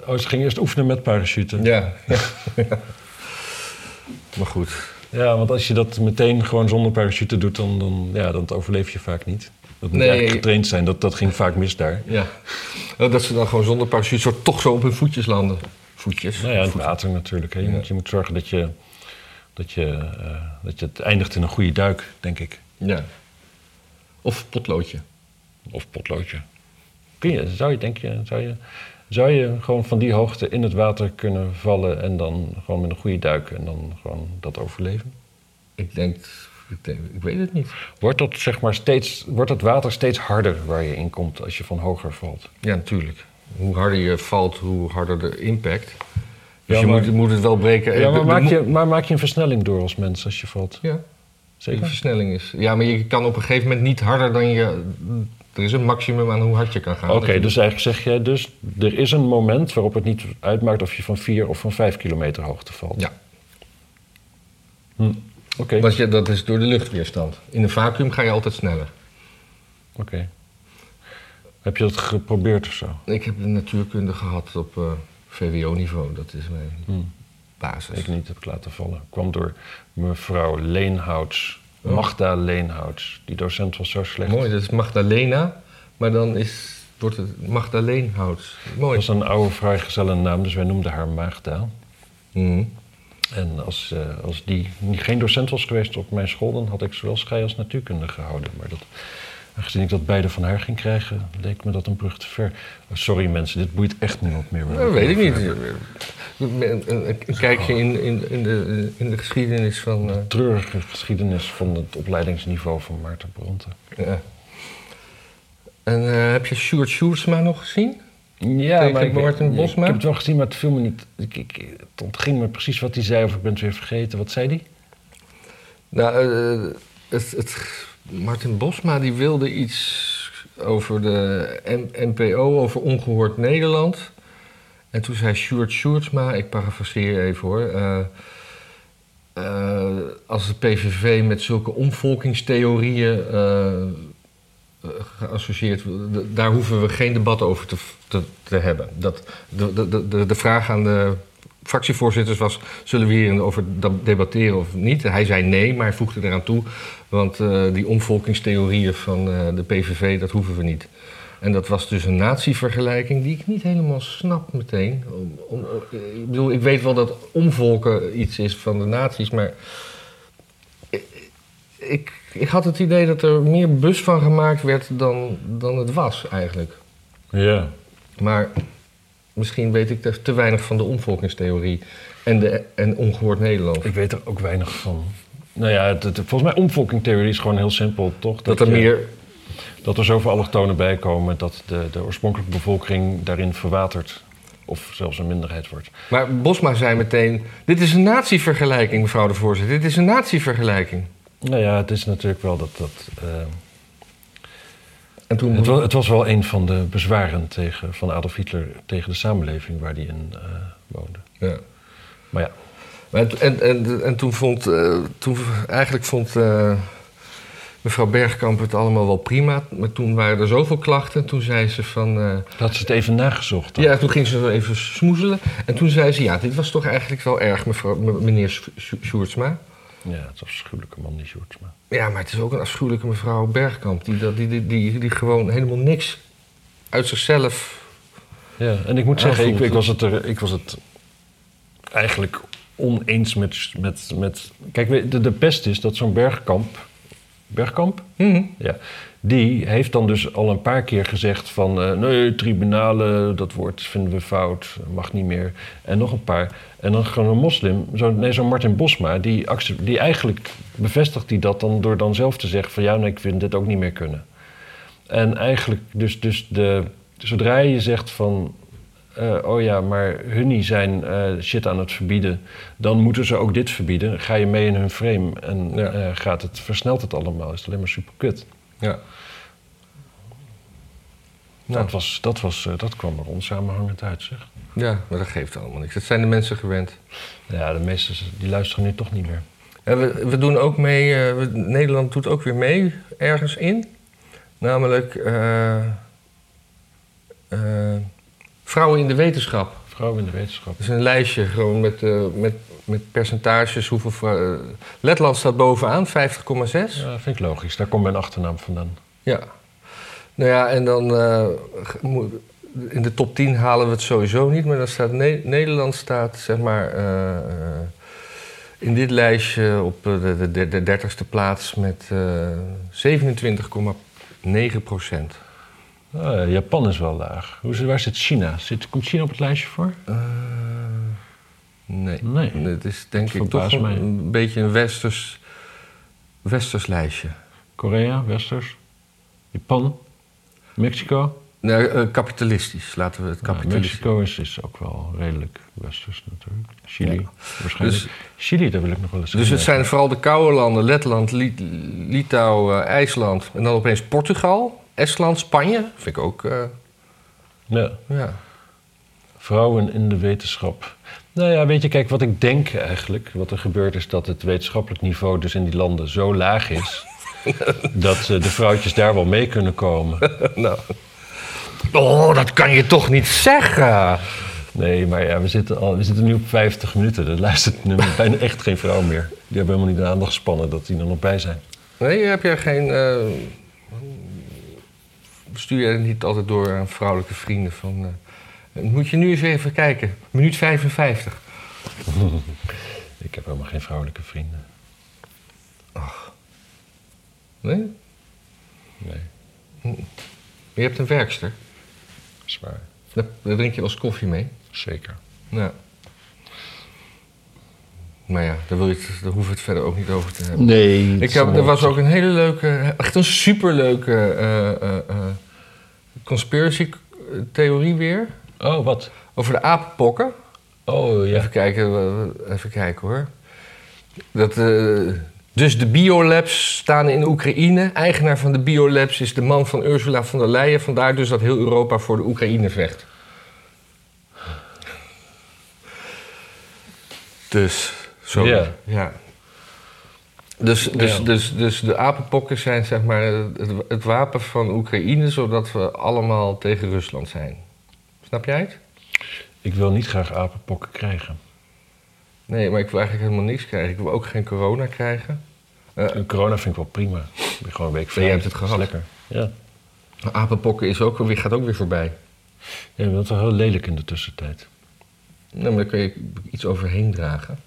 oh, ze ging eerst oefenen met parachuten. ja. ja. maar goed. Ja, want als je dat meteen gewoon zonder parachute doet, dan, dan, ja, dan overleef je vaak niet. Dat moet Nee. eigenlijk getraind zijn. Dat, dat ging vaak mis daar. Ja. Dat ze dan gewoon zonder parachute toch zo op hun voetjes landen. Voetjes. Nou ja, het water natuurlijk. Hè. Je, Ja. moet, je moet zorgen dat je, dat, je, eh, dat je het eindigt in een goede duik, denk ik. Ja. Of potloodje. Of potloodje. Kun je, zou je, denk je, zou je, zou je gewoon van die hoogte in het water kunnen vallen en dan gewoon met een goede duik en dan gewoon dat overleven? Ik denk, ik, denk, ik weet het niet. Wordt dat zeg maar steeds, wordt het water steeds harder waar je in komt als je van hoger valt? Ja, natuurlijk. Hoe harder je valt, hoe harder de impact. Dus Ja, je maar- moet, moet het wel breken. Ja, Eh, maar de- maak de je, maar maak je een versnelling door als mens als je valt? Ja. Die Zeker? versnelling is. Ja, maar je kan op een gegeven moment niet harder dan je. Er is een maximum aan hoe hard je kan gaan. Oké, dus eigenlijk zeg jij dus... er is een moment waarop het niet uitmaakt... of je van 4 of van 5 kilometer hoogte valt. Ja, Hm. Oké, je, dat is door de luchtweerstand. In een vacuüm ga je altijd sneller. oké. Heb je dat geprobeerd of zo? Ik heb de natuurkunde gehad op eh, VWO-niveau. Dat is mijn Hm. basis. Ik niet, heb ik laten vallen. Kwam door mevrouw Leenhouts. Magda Leenhouts. Die docent was zo slecht. Mooi, dat is Magdalena. Maar dan is, wordt het Magdaleenhout. Mooi. Dat was een oude vrijgezelle naam, dus wij noemden haar Magda. Mhm. En als, eh, als die geen docent was geweest op mijn school, dan had ik zowel schei als natuurkunde gehouden. Maar dat, aangezien ik dat beide van haar ging krijgen, leek me dat een brug te ver. Oh, sorry mensen, dit boeit echt niemand meer. Dat we weet ik niet. hebben. Een, kijkje in, in, in, de, in de geschiedenis van. eh, Treurige geschiedenis van het opleidingsniveau van Maarten Bronte. ja. En eh, heb je Sjoerd Sjoerdsma nog gezien? Ja, Tegen maar ik, Martin ik Bosma? heb het wel gezien, maar het viel me niet. Ik, ik, het ontging me precies wat hij zei, of ik ben het weer vergeten. Wat zei hij? Nou, eh, het, het, Martin Bosma die wilde iets over de NPO, over Ongehoord Nederland. En toen zei Sjoerd Sjoerdsma, ik parafraseer even hoor... eh, eh, als de PVV met zulke omvolkingstheorieën eh, geassocieerd... daar hoeven we geen debat over te, te, te hebben. Dat, de, de, de, de vraag aan de fractievoorzitters was... zullen we hierover debatteren of niet? Hij zei nee, maar hij voegde eraan toe... want die omvolkingstheorieën van de PVV, dat hoeven we niet. En dat was dus een natievergelijking die ik niet helemaal snap meteen. Om, om, ik bedoel, ik weet wel dat omvolken iets is van de naties, maar... Ik, ik, ik had het idee dat er meer bus van gemaakt werd dan, dan het was eigenlijk. Ja. Maar misschien weet ik te, te weinig van de omvolkingstheorie en, de, en ongehoord Nederland. Ik weet er ook weinig van. Nou ja, het, het- volgens mij omvolkingtheorie is gewoon heel simpel, toch? Dat er je- meer... dat er zoveel allochtonen bij komen dat de, de oorspronkelijke bevolking daarin verwatert. Of zelfs een minderheid wordt. Maar Bosma zei meteen... Dit is een natievergelijking, mevrouw de voorzitter. Dit is een natievergelijking. Nou ja, het is natuurlijk wel dat. dat eh, En toen... het, was, het was wel een van de bezwaren tegen, van Adolf Hitler tegen de samenleving waar hij in eh, woonde. Ja. Maar ja, En, en, en toen vond, eh, toen, eigenlijk vond mevrouw Bergkamp het allemaal wel prima. Maar toen waren er zoveel klachten. Toen zei ze van... eh, had ze het even nagezocht. dan? ja, toen ging ze even smoezelen. En toen zei ze, ja, dit was toch eigenlijk wel erg, mevrouw, meneer Sjo- Sjo- Sjoerdsma. Ja, het is een afschuwelijke man, die Sjoerdsma. Ja, maar het is ook een afschuwelijke mevrouw Bergkamp. Die, dat- die, die, die, die gewoon helemaal niks uit zichzelf... Ja, en ik moet zeggen, ik, ik, was het er, ik was het eigenlijk oneens met... met, met kijk, de, de pest is dat zo'n Bergkamp... Bergkamp? Mhm. Ja. Die heeft dan dus al een paar keer gezegd van... eh, nee, tribunalen, dat woord vinden we fout, mag niet meer. En nog een paar. En dan gewoon een moslim, zo, nee, zo'n Martin Bosma... Die, die eigenlijk bevestigt hij dat dan door dan zelf te zeggen van... ja, nee, ik vind dit ook niet meer kunnen. En eigenlijk, dus, dus de, zodra je zegt van... eh, oh ja, maar hunnie zijn eh, shit aan het verbieden... dan moeten ze ook dit verbieden. Ga je mee in hun frame en Ja. eh, gaat het, versnelt het allemaal. Is het alleen maar super kut. Ja. Dat, was, dat, was, dat kwam er onsamenhangend uit, zeg. ja, maar dat geeft allemaal niks. Dat zijn de mensen gewend. Ja, de meesten die luisteren nu toch niet meer. Ja, we, we doen ook mee, we- Nederland doet ook weer mee ergens in. Namelijk Vrouwen in de Wetenschap. Vrouwen in de wetenschap. Dat is een lijstje gewoon met, eh, met, met percentages. Hoeveel vrou- eh, Letland staat bovenaan, 50,6. Ja, vind ik logisch. Daar komt mijn achternaam vandaan. Ja. Nou ja, en dan eh, in de top 10 halen we het sowieso niet, maar dan staat Ne- Nederland staat zeg maar in dit lijstje op de, de, de dertigste plaats met eh 27,9 procent. Ah, Japan is wel laag. Hoe, waar zit China? Zit, komt China op het lijstje voor? Eh, nee. Nee. Het is denk Dat ik toch een, een beetje een westers, westers lijstje. Korea, Westers, Japan, Mexico. Nee, eh, kapitalistisch, laten we het Ja, kapitalistisch. Mexico is, is ook wel redelijk westers natuurlijk. Chili Ja. waarschijnlijk. Dus- Chili, daar wil ik nog wel eens Dus het zijn vooral de koude landen, Letland, Lit- Litouwen, IJsland. En dan opeens Portugal, Estland, Spanje. Vind ik ook, eh, Ja, ja. vrouwen in de wetenschap. Nou ja, weet je, kijk, wat ik denk eigenlijk, wat er gebeurt is dat het wetenschappelijk niveau dus in die landen zo laag is, dat eh, de vrouwtjes daar wel mee kunnen komen. nou. Oh, dat kan je toch niet zeggen? Nee, maar ja, we zitten, al, we zitten nu op 50 minuten. Er luistert nu bijna echt geen vrouw meer. Die hebben helemaal niet de aandacht gespannen dat die er nog bij zijn. Nee, heb jij geen... eh, stuur je niet altijd door aan vrouwelijke vrienden van... eh, moet je nu eens even kijken. Minuut 55. Ik heb helemaal geen vrouwelijke vrienden. Nee? Nee, Je hebt een werkster. zwaar. Daar, daar drink je wel eens koffie mee. Zeker. Ja. Maar ja, daar, wil je het, daar hoeven we het verder ook niet over te hebben. Nee. Ik heb, er was ook een hele leuke, echt een superleuke eh eh eh conspiracy theorie weer. Oh, wat? Over de apenpokken. Oh, ja. Even kijken, even kijken hoor. Dat, dus de biolabs staan in Oekraïne. Eigenaar van de biolabs is de man van Ursula von der Leyen. Vandaar dus dat heel Europa voor de Oekraïne vecht. Dus, zo. Ja. ja. Dus, dus, Ja. dus, dus de apenpokken zijn zeg maar het, het wapen van Oekraïne... zodat we allemaal tegen Rusland zijn. Snap jij het? Ik wil niet graag apenpokken krijgen. Nee, maar ik wil eigenlijk helemaal niks krijgen. Ik wil ook geen corona krijgen. En corona vind ik wel prima. Ik ben gewoon een week jij hebt het gehad. lekker. Ja. apenpokken is ook, weer- gaat ook weer voorbij. Ja, dat is wel heel lelijk in de tussentijd. Nou, maar daar kun je iets overheen dragen.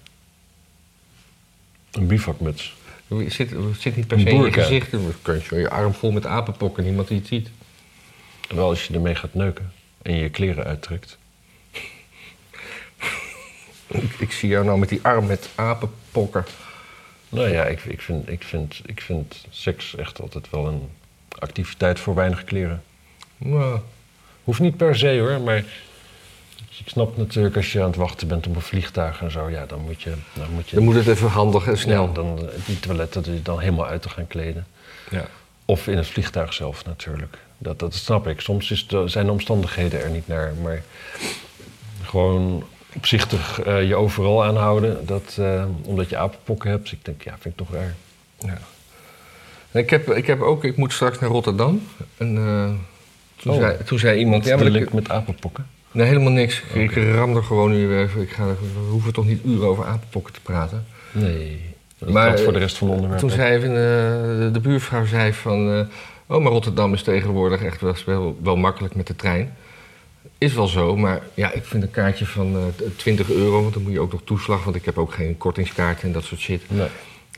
Een bivakmuts. Het zit, zit niet per se in je gezicht. Dan kun je je arm vol met apenpokken, niemand die het ziet. Wel als je ermee gaat neuken en je je kleren uittrekt. Ik, ik zie jou nou met die arm met apenpokken. Nou ja, ik, ik, vind, ik, vind, ik vind seks echt altijd wel een activiteit voor weinig kleren. Nou, Hoeft niet per se hoor, maar ik snap natuurlijk als je aan het wachten bent op een vliegtuig en zo, ja, dan moet je. Dan moet je dan moet het even handig en snel. Ja, dan eh, die toiletten dan helemaal uit te gaan kleden. Ja. Of in het vliegtuig zelf natuurlijk. Dat, dat snap ik. Soms is de, zijn de omstandigheden er niet naar. Maar gewoon opzichtig eh, je overal aanhouden. Dat, eh, omdat je apenpokken hebt. Ik denk, ja, vind ik toch raar. Ja. Ik, heb, ik heb ook, ik moet straks naar Rotterdam. En toen, Oh. zei, toen zei iemand, ja, de maar ik, met apenpokken? Nee, helemaal niks. Ik ram er gewoon nu weer even. Ik ga, we hoeven toch niet uren over apenpokken te praten. Nee. Dat Maar, voor de rest van de onderwerpen. Toen zei even, eh, de, buurvrouw zei van... eh, oh, maar Rotterdam is tegenwoordig echt wel, wel, makkelijk met de trein. Is wel zo, maar ja, ik vind een kaartje van eh 20 euro... want dan moet je ook nog toeslag, want ik heb ook geen kortingskaart en dat soort shit. Nee.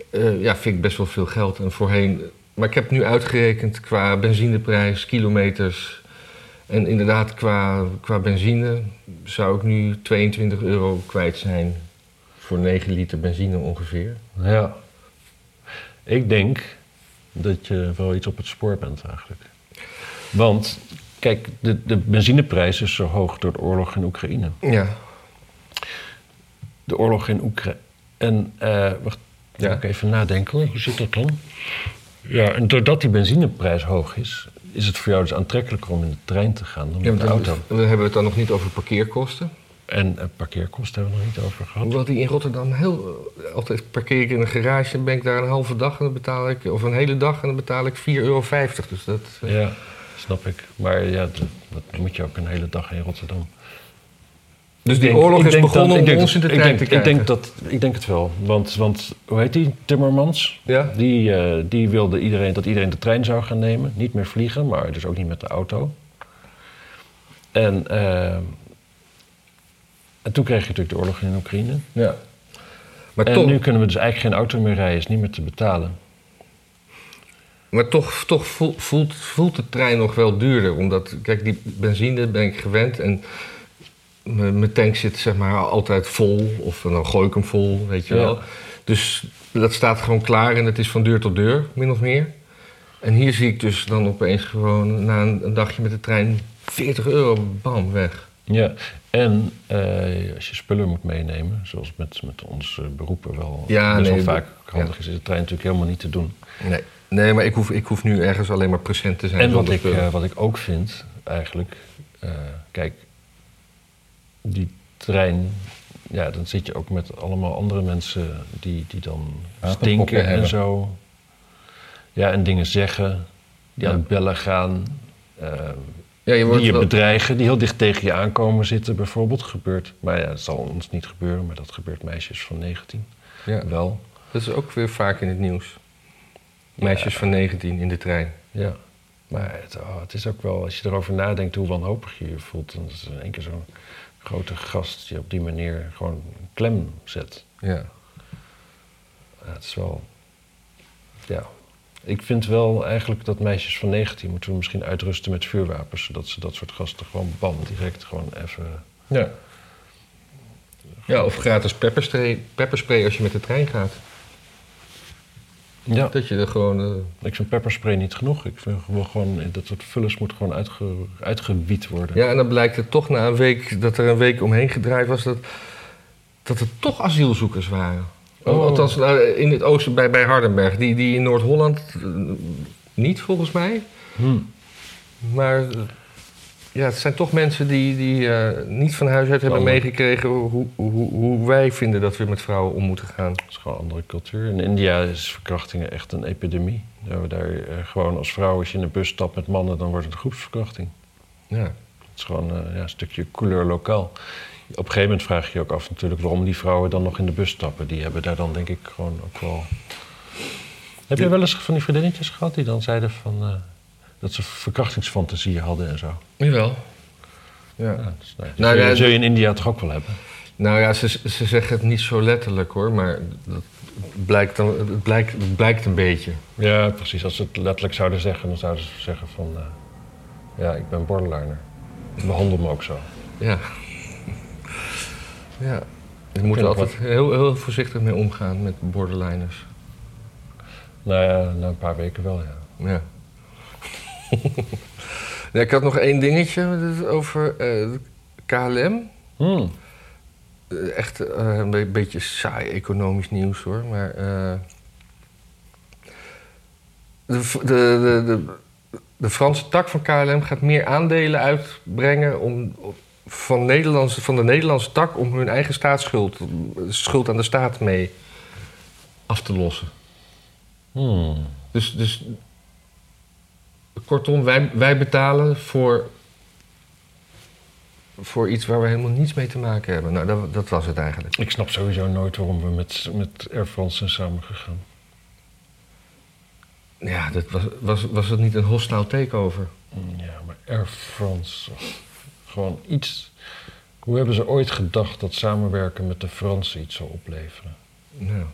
Eh, ja, vind ik best wel veel geld. En voorheen... Maar ik heb nu uitgerekend qua benzineprijs, kilometers... En inderdaad, qua, qua benzine zou ik nu 22 euro kwijt zijn... voor 9 liter benzine ongeveer. Ja. Ik denk dat je wel iets op het spoor bent eigenlijk. Want, kijk, de, de benzineprijs is zo hoog door de oorlog in Oekraïne. Ja, De oorlog in Oekraïne. En, wacht, Ja. ik even nadenken. Hoe zit dat dan? Ja, en doordat die benzineprijs hoog is, is het voor jou dus aantrekkelijker om in de trein te gaan dan Ja, met de auto. dan, dan hebben we het dan nog niet over parkeerkosten. En eh, parkeerkosten hebben we nog niet over gehad. Hoewel die in Rotterdam heel... eh, Altijd parkeer ik in een garage en ben ik daar een halve dag en dan betaal ik... Of een hele dag en dan betaal ik 4,50 euro. Dus dat... eh, Ja, snap ik. Maar ja, dat, dat moet je ook een hele dag in Rotterdam. Dus die denk- oorlog is begonnen dat- om denk ons in de denk- te ik denk, dat, ik denk het wel. Want, want hoe heet die? Timmermans? Ja? Die, eh, die wilde iedereen, dat iedereen de trein zou gaan nemen. Niet meer vliegen, maar dus ook niet met de auto. En, eh, en toen kreeg je natuurlijk de oorlog in Oekraïne. Ja. Maar en toch, nu kunnen we dus eigenlijk geen auto meer rijden. Is niet meer te betalen. maar toch, toch voelt, voelt, voelt de trein nog wel duurder. Omdat, kijk, die benzine ben ik gewend en mijn mijn tank zit zeg maar altijd vol. Of dan gooi ik hem vol, weet je Ja. wel. Dus dat staat gewoon klaar en het is van deur tot deur, min of meer. En hier zie ik dus dan opeens gewoon na een, een dagje met de trein 40 euro, bam, weg. Ja, en eh, als je spullen moet meenemen, zoals met, met ons eh, beroepen wel Ja, best nee, wel vaak ja. handig is, is de trein natuurlijk helemaal niet te doen. Nee, nee maar ik hoef, ik hoef nu ergens alleen maar present te zijn. En wat ik, eh, wat ik ook vind, eigenlijk, kijk, die trein, ja, dan zit je ook met allemaal andere mensen die, die dan stinken en hebben. zo. Ja, en dingen zeggen, die Ja. aan het bellen gaan, eh, ja, je wordt die je wel- bedreigen, die heel dicht tegen je aankomen zitten, bijvoorbeeld, gebeurt. Maar ja, dat zal ons niet gebeuren, maar dat gebeurt meisjes van 19 ja, wel. dat is ook weer vaak in het nieuws. Meisjes Ja. van 19 in de trein. Ja. Maar het, oh, het is ook wel, als je erover nadenkt hoe wanhopig je je voelt, dan is er in één keer zo'n grote gast die op die manier gewoon klem zet. Ja. Ja, het is wel. Ja. Ik vind wel eigenlijk dat meisjes van 19 moeten we misschien uitrusten met vuurwapens, zodat ze dat soort gasten gewoon bam, direct gewoon even. Ja. Ja, of gratis pepperspray, pepperspray als je met de trein gaat. Ja. Dat je er gewoon... eh, Ik vind pepperspray niet genoeg. Ik vind gewoon, dat soort vullers moet gewoon uitge, uitgewiet worden. Ja, en dan blijkt het toch na een week dat er een week omheen gedraaid was dat, dat er toch asielzoekers waren. Oh. Althans, nou, in het oosten bij, bij Hardenberg. Die, die in Noord-Holland eh, niet volgens mij. Hm. Maar eh, ja, het zijn toch mensen die, die eh, niet van huis uit hebben meegekregen hoe, hoe, hoe wij vinden dat we met vrouwen om moeten gaan. Het is gewoon een andere cultuur. In India is verkrachtingen echt een epidemie. Daar, we daar eh, gewoon als vrouw, als je in een bus stapt met mannen, dan wordt het groepsverkrachting. Ja. Het is gewoon eh, ja, een stukje couleur lokaal. Op een gegeven moment vraag je je ook af natuurlijk waarom die vrouwen dan nog in de bus stappen. Die hebben daar dan denk ik gewoon ook wel... Heb je wel eens van die vriendinnetjes gehad die dan zeiden van, dat ze verkrachtingsfantasieën hadden en zo? Jawel. Ja. Ja, dus, nou, Nou, zul, je, ja, zul je in India toch ook wel hebben? Nou ja, ze, ze zeggen het niet zo letterlijk hoor, maar dat blijkt, dan, het, blijkt, het blijkt een beetje. Ja, precies. Als ze het letterlijk zouden zeggen, dan zouden ze zeggen van... eh, ja, ik ben borderliner. Behandel me ook zo. Ja. Ja. Je moet er altijd heel, heel voorzichtig mee omgaan met borderliners. Nou ja, na een paar weken wel, ja. Ja. ja ik had nog één dingetje over eh, KLM. Hmm. Eh, Echt eh, een be- beetje saai economisch nieuws hoor. Maar. de, de, de, de Franse tak van KLM gaat meer aandelen uitbrengen om, van, Nederlandse, van de Nederlandse tak om hun eigen staatsschuld, schuld aan de staat mee af te lossen. Hmm. Dus, dus kortom, wij, wij betalen voor, voor iets waar we helemaal niets mee te maken hebben. Nou, dat, dat was het eigenlijk. Ik snap sowieso nooit waarom we met, met Air France zijn samengegaan. Ja, dat was, was, was het niet een hostile takeover? Hmm, Ja, maar Air France... Gewoon iets... Hoe hebben ze ooit gedacht dat samenwerken met de Fransen iets zou opleveren? Nou,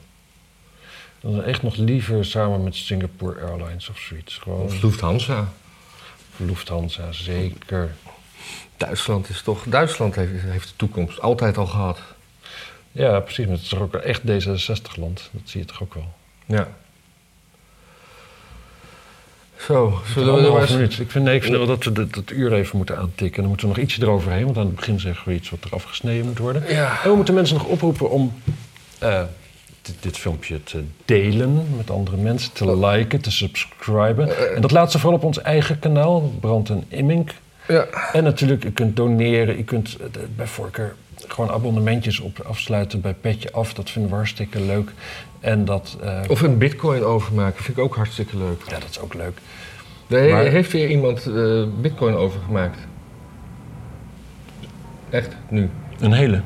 Dan echt nog liever samen met Singapore Airlines of zoiets. Gewoon of Lufthansa. Lufthansa, zeker. Duitsland is toch... Duitsland heeft, heeft de toekomst altijd al gehad. Ja, precies. Maar het is toch ook echt D66-land. Dat zie je toch ook wel. Ja. Zo, zullen we maar eens... Ik vind, nee, ik vind wel dat we dat, dat uur even moeten aantikken. Dan moeten we nog ietsje eroverheen. Want aan het begin zeggen we iets wat er afgesneden moet worden. Ja. En we moeten mensen nog oproepen om eh, dit, dit filmpje te delen met andere mensen. Te liken, te subscriben. En dat laat ze vooral op ons eigen kanaal. Brand en Immink. Ja. En natuurlijk, u kunt doneren. U kunt eh, bij voorkeur gewoon abonnementjes op afsluiten bij Petje Af. Dat vinden we hartstikke leuk. En dat... eh, Of een bitcoin overmaken, vind ik ook hartstikke leuk. ja, dat is ook leuk. Nee, Maar- heeft weer iemand eh, bitcoin overgemaakt? Echt, nu? Een hele.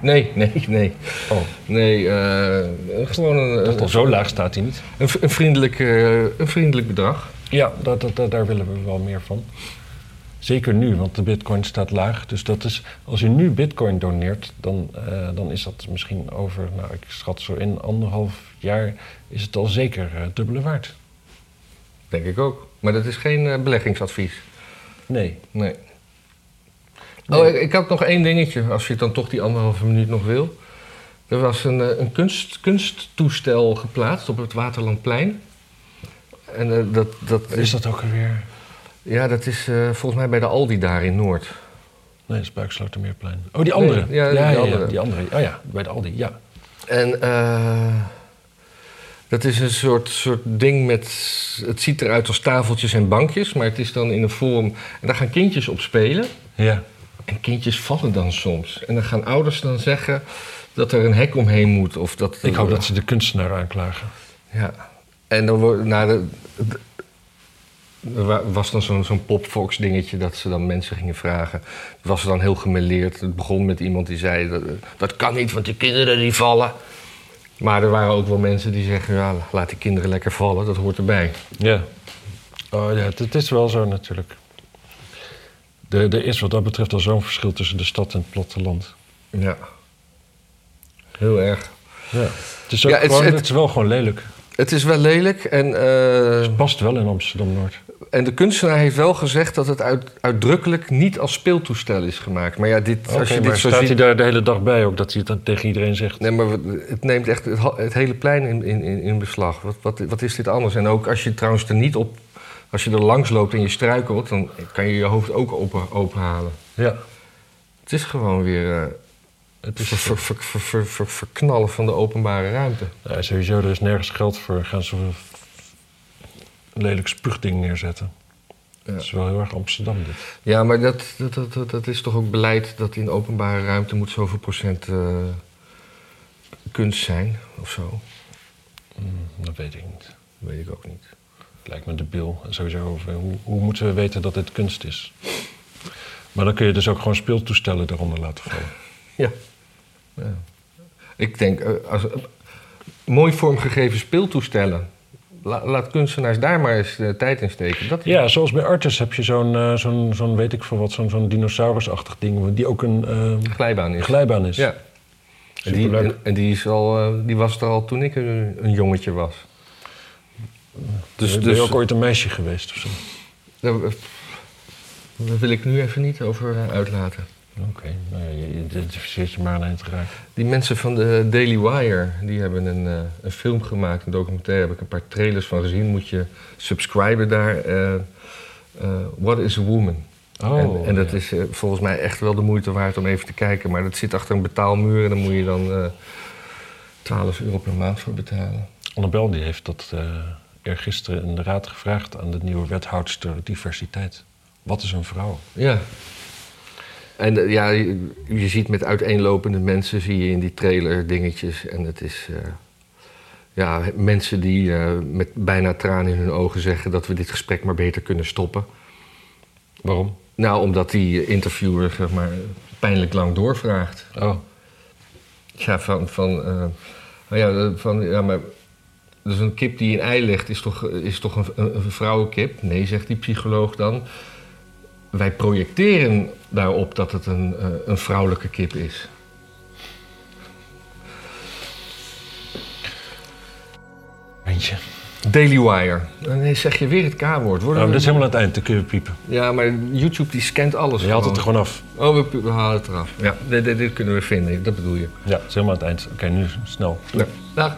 Nee, nee, nee. Oh, Nee, eh, gewoon een, dat al een, zo laag staat hij niet. een, een vriendelijk, eh, een vriendelijk bedrag. Ja, dat, dat, dat- daar willen we wel meer van. Zeker nu, want de bitcoin staat laag. Dus dat is, als u nu bitcoin doneert, dan, eh, dan is dat misschien over, nou ik schat zo in anderhalf jaar, is het al zeker dubbele waard. Denk ik ook. Maar dat is geen beleggingsadvies. Nee. Nee. Oh, ik, ik had nog één dingetje, als je dan toch die anderhalve minuut nog wil. Er was een, eh, een kunst, kunsttoestel geplaatst op het Waterlandplein. En eh, dat, dat Is dat ook alweer? Ja, dat is eh, volgens mij bij de Aldi daar in Noord. Nee, dat is Buikslotermeerplein. Oh, die andere. Nee, ja, die andere. die andere. Oh ja, bij de Aldi, ja. En dat is een soort, soort ding met... Het ziet eruit als tafeltjes en bankjes, maar het is dan in een vorm... En daar gaan kindjes op spelen. Ja. En kindjes vallen dan soms. En dan gaan ouders dan zeggen dat er een hek omheen moet. Of dat, Ik hoop dat ze de kunstenaar aanklagen. Ja. En dan wordt... Nou, de, de- er wa- was dan zo'n zo'n popfox dingetje dat ze dan mensen gingen vragen. Het was dan heel gemêleerd. Het begon met iemand die zei... Dat, dat kan niet, want die kinderen die vallen. Maar er waren ook wel mensen die zeggen... Ja, laat die kinderen lekker vallen, dat hoort erbij. Ja. Oh ja, het, het is wel zo natuurlijk. Er, er is wat dat betreft al zo'n verschil tussen de stad en het platteland. Ja. Heel erg. Ja. Het is, ook Ja, het is- gewoon, het- het is wel gewoon lelijk. Het is wel lelijk en... eh, Het past wel in Amsterdam-Noord. En de kunstenaar heeft wel gezegd dat het uit, uitdrukkelijk niet als speeltoestel is gemaakt. Maar ja, dit, als je dit staat ziet... hij daar de hele dag bij ook, dat hij het dan tegen iedereen zegt? Nee, maar het neemt echt het, hele plein in, in, in in beslag. Wat, wat, wat is dit anders? En ook als je trouwens er niet op... Als je er langs loopt en je struikelt, dan kan je je hoofd ook open, openhalen. Ja. Het is gewoon weer eh, Het het is, ver, ver, ver, ver- ver- ver- verknallen van de openbare ruimte. ja, sowieso, er is nergens geld voor. Gaan ze een lelijk spuugding neerzetten. Ja. Dat is wel heel erg Amsterdam dit. Ja, maar dat, dat, dat, is toch ook beleid dat in openbare ruimte moet zoveel procent eh, kunst zijn of zo? Dat weet ik niet. Dat weet ik ook niet. Lijkt me debiel. Sowieso over hoe, hoe moeten we weten dat dit kunst is? Maar dan kun je dus ook gewoon speeltoestellen eronder laten vallen. Ja. ja. Ik denk, eh, als, eh, mooi vormgegeven speeltoestellen. La- laat kunstenaars daar maar eens eh, tijd in steken. Dat, Ja, zoals bij Artis heb je zo'n, zo'n, zo'n weet ik veel wat, zo'n, zo'n dinosaurusachtig ding, die ook een glijbaan is. glijbaan is. Ja. En die, en, en die, is al, die was er al toen ik een, een jongetje was. Dus, Dus, ben je dus ook ooit een meisje geweest of zo? daar, eh, daar wil ik nu even niet over eh, uitlaten. Oké, nou je identificeert je maar aan het raak. Die mensen van de Daily Wire, die hebben een, eh, een film gemaakt, een documentaire. Heb ik een paar trailers van gezien. Moet je subscriben daar. eh, eh, What is a Woman? Oh, en, en dat ja. is volgens mij echt wel de moeite waard om even te kijken. Maar dat zit achter een betaalmuur en daar moet je dan eh 12 euro per maand voor betalen. Annabel die heeft dat eh eergisteren in de raad gevraagd aan de nieuwe wethoudster diversiteit. Wat is een vrouw? Ja. En eh, ja, je, je ziet met uiteenlopende mensen zie je in die trailer dingetjes. En het is... eh, ja, mensen die eh, met bijna tranen in hun ogen zeggen dat we dit gesprek maar beter kunnen stoppen. Waarom? Nou, omdat die interviewer, zeg maar, pijnlijk lang doorvraagt. Oh, Ja, van, van, nou ja, van, ja, maar dus een kip die een ei legt is toch, is toch een, een, vrouwenkip? Nee, zegt die psycholoog dan. Wij projecteren daarop dat het een, eh, een vrouwelijke kip is. eentje. Daily Wire. Nee, zeg je weer het K-woord. Oh, dit is helemaal aan het eind, dan kun je piepen. Ja, maar YouTube die scant alles. Je haalt het er gewoon. af. Oh, we, we halen het eraf. Ja, dit, dit, dit kunnen we vinden, dat bedoel je. Ja, het is helemaal aan het eind. Oké, nu snel. Ja. Dag.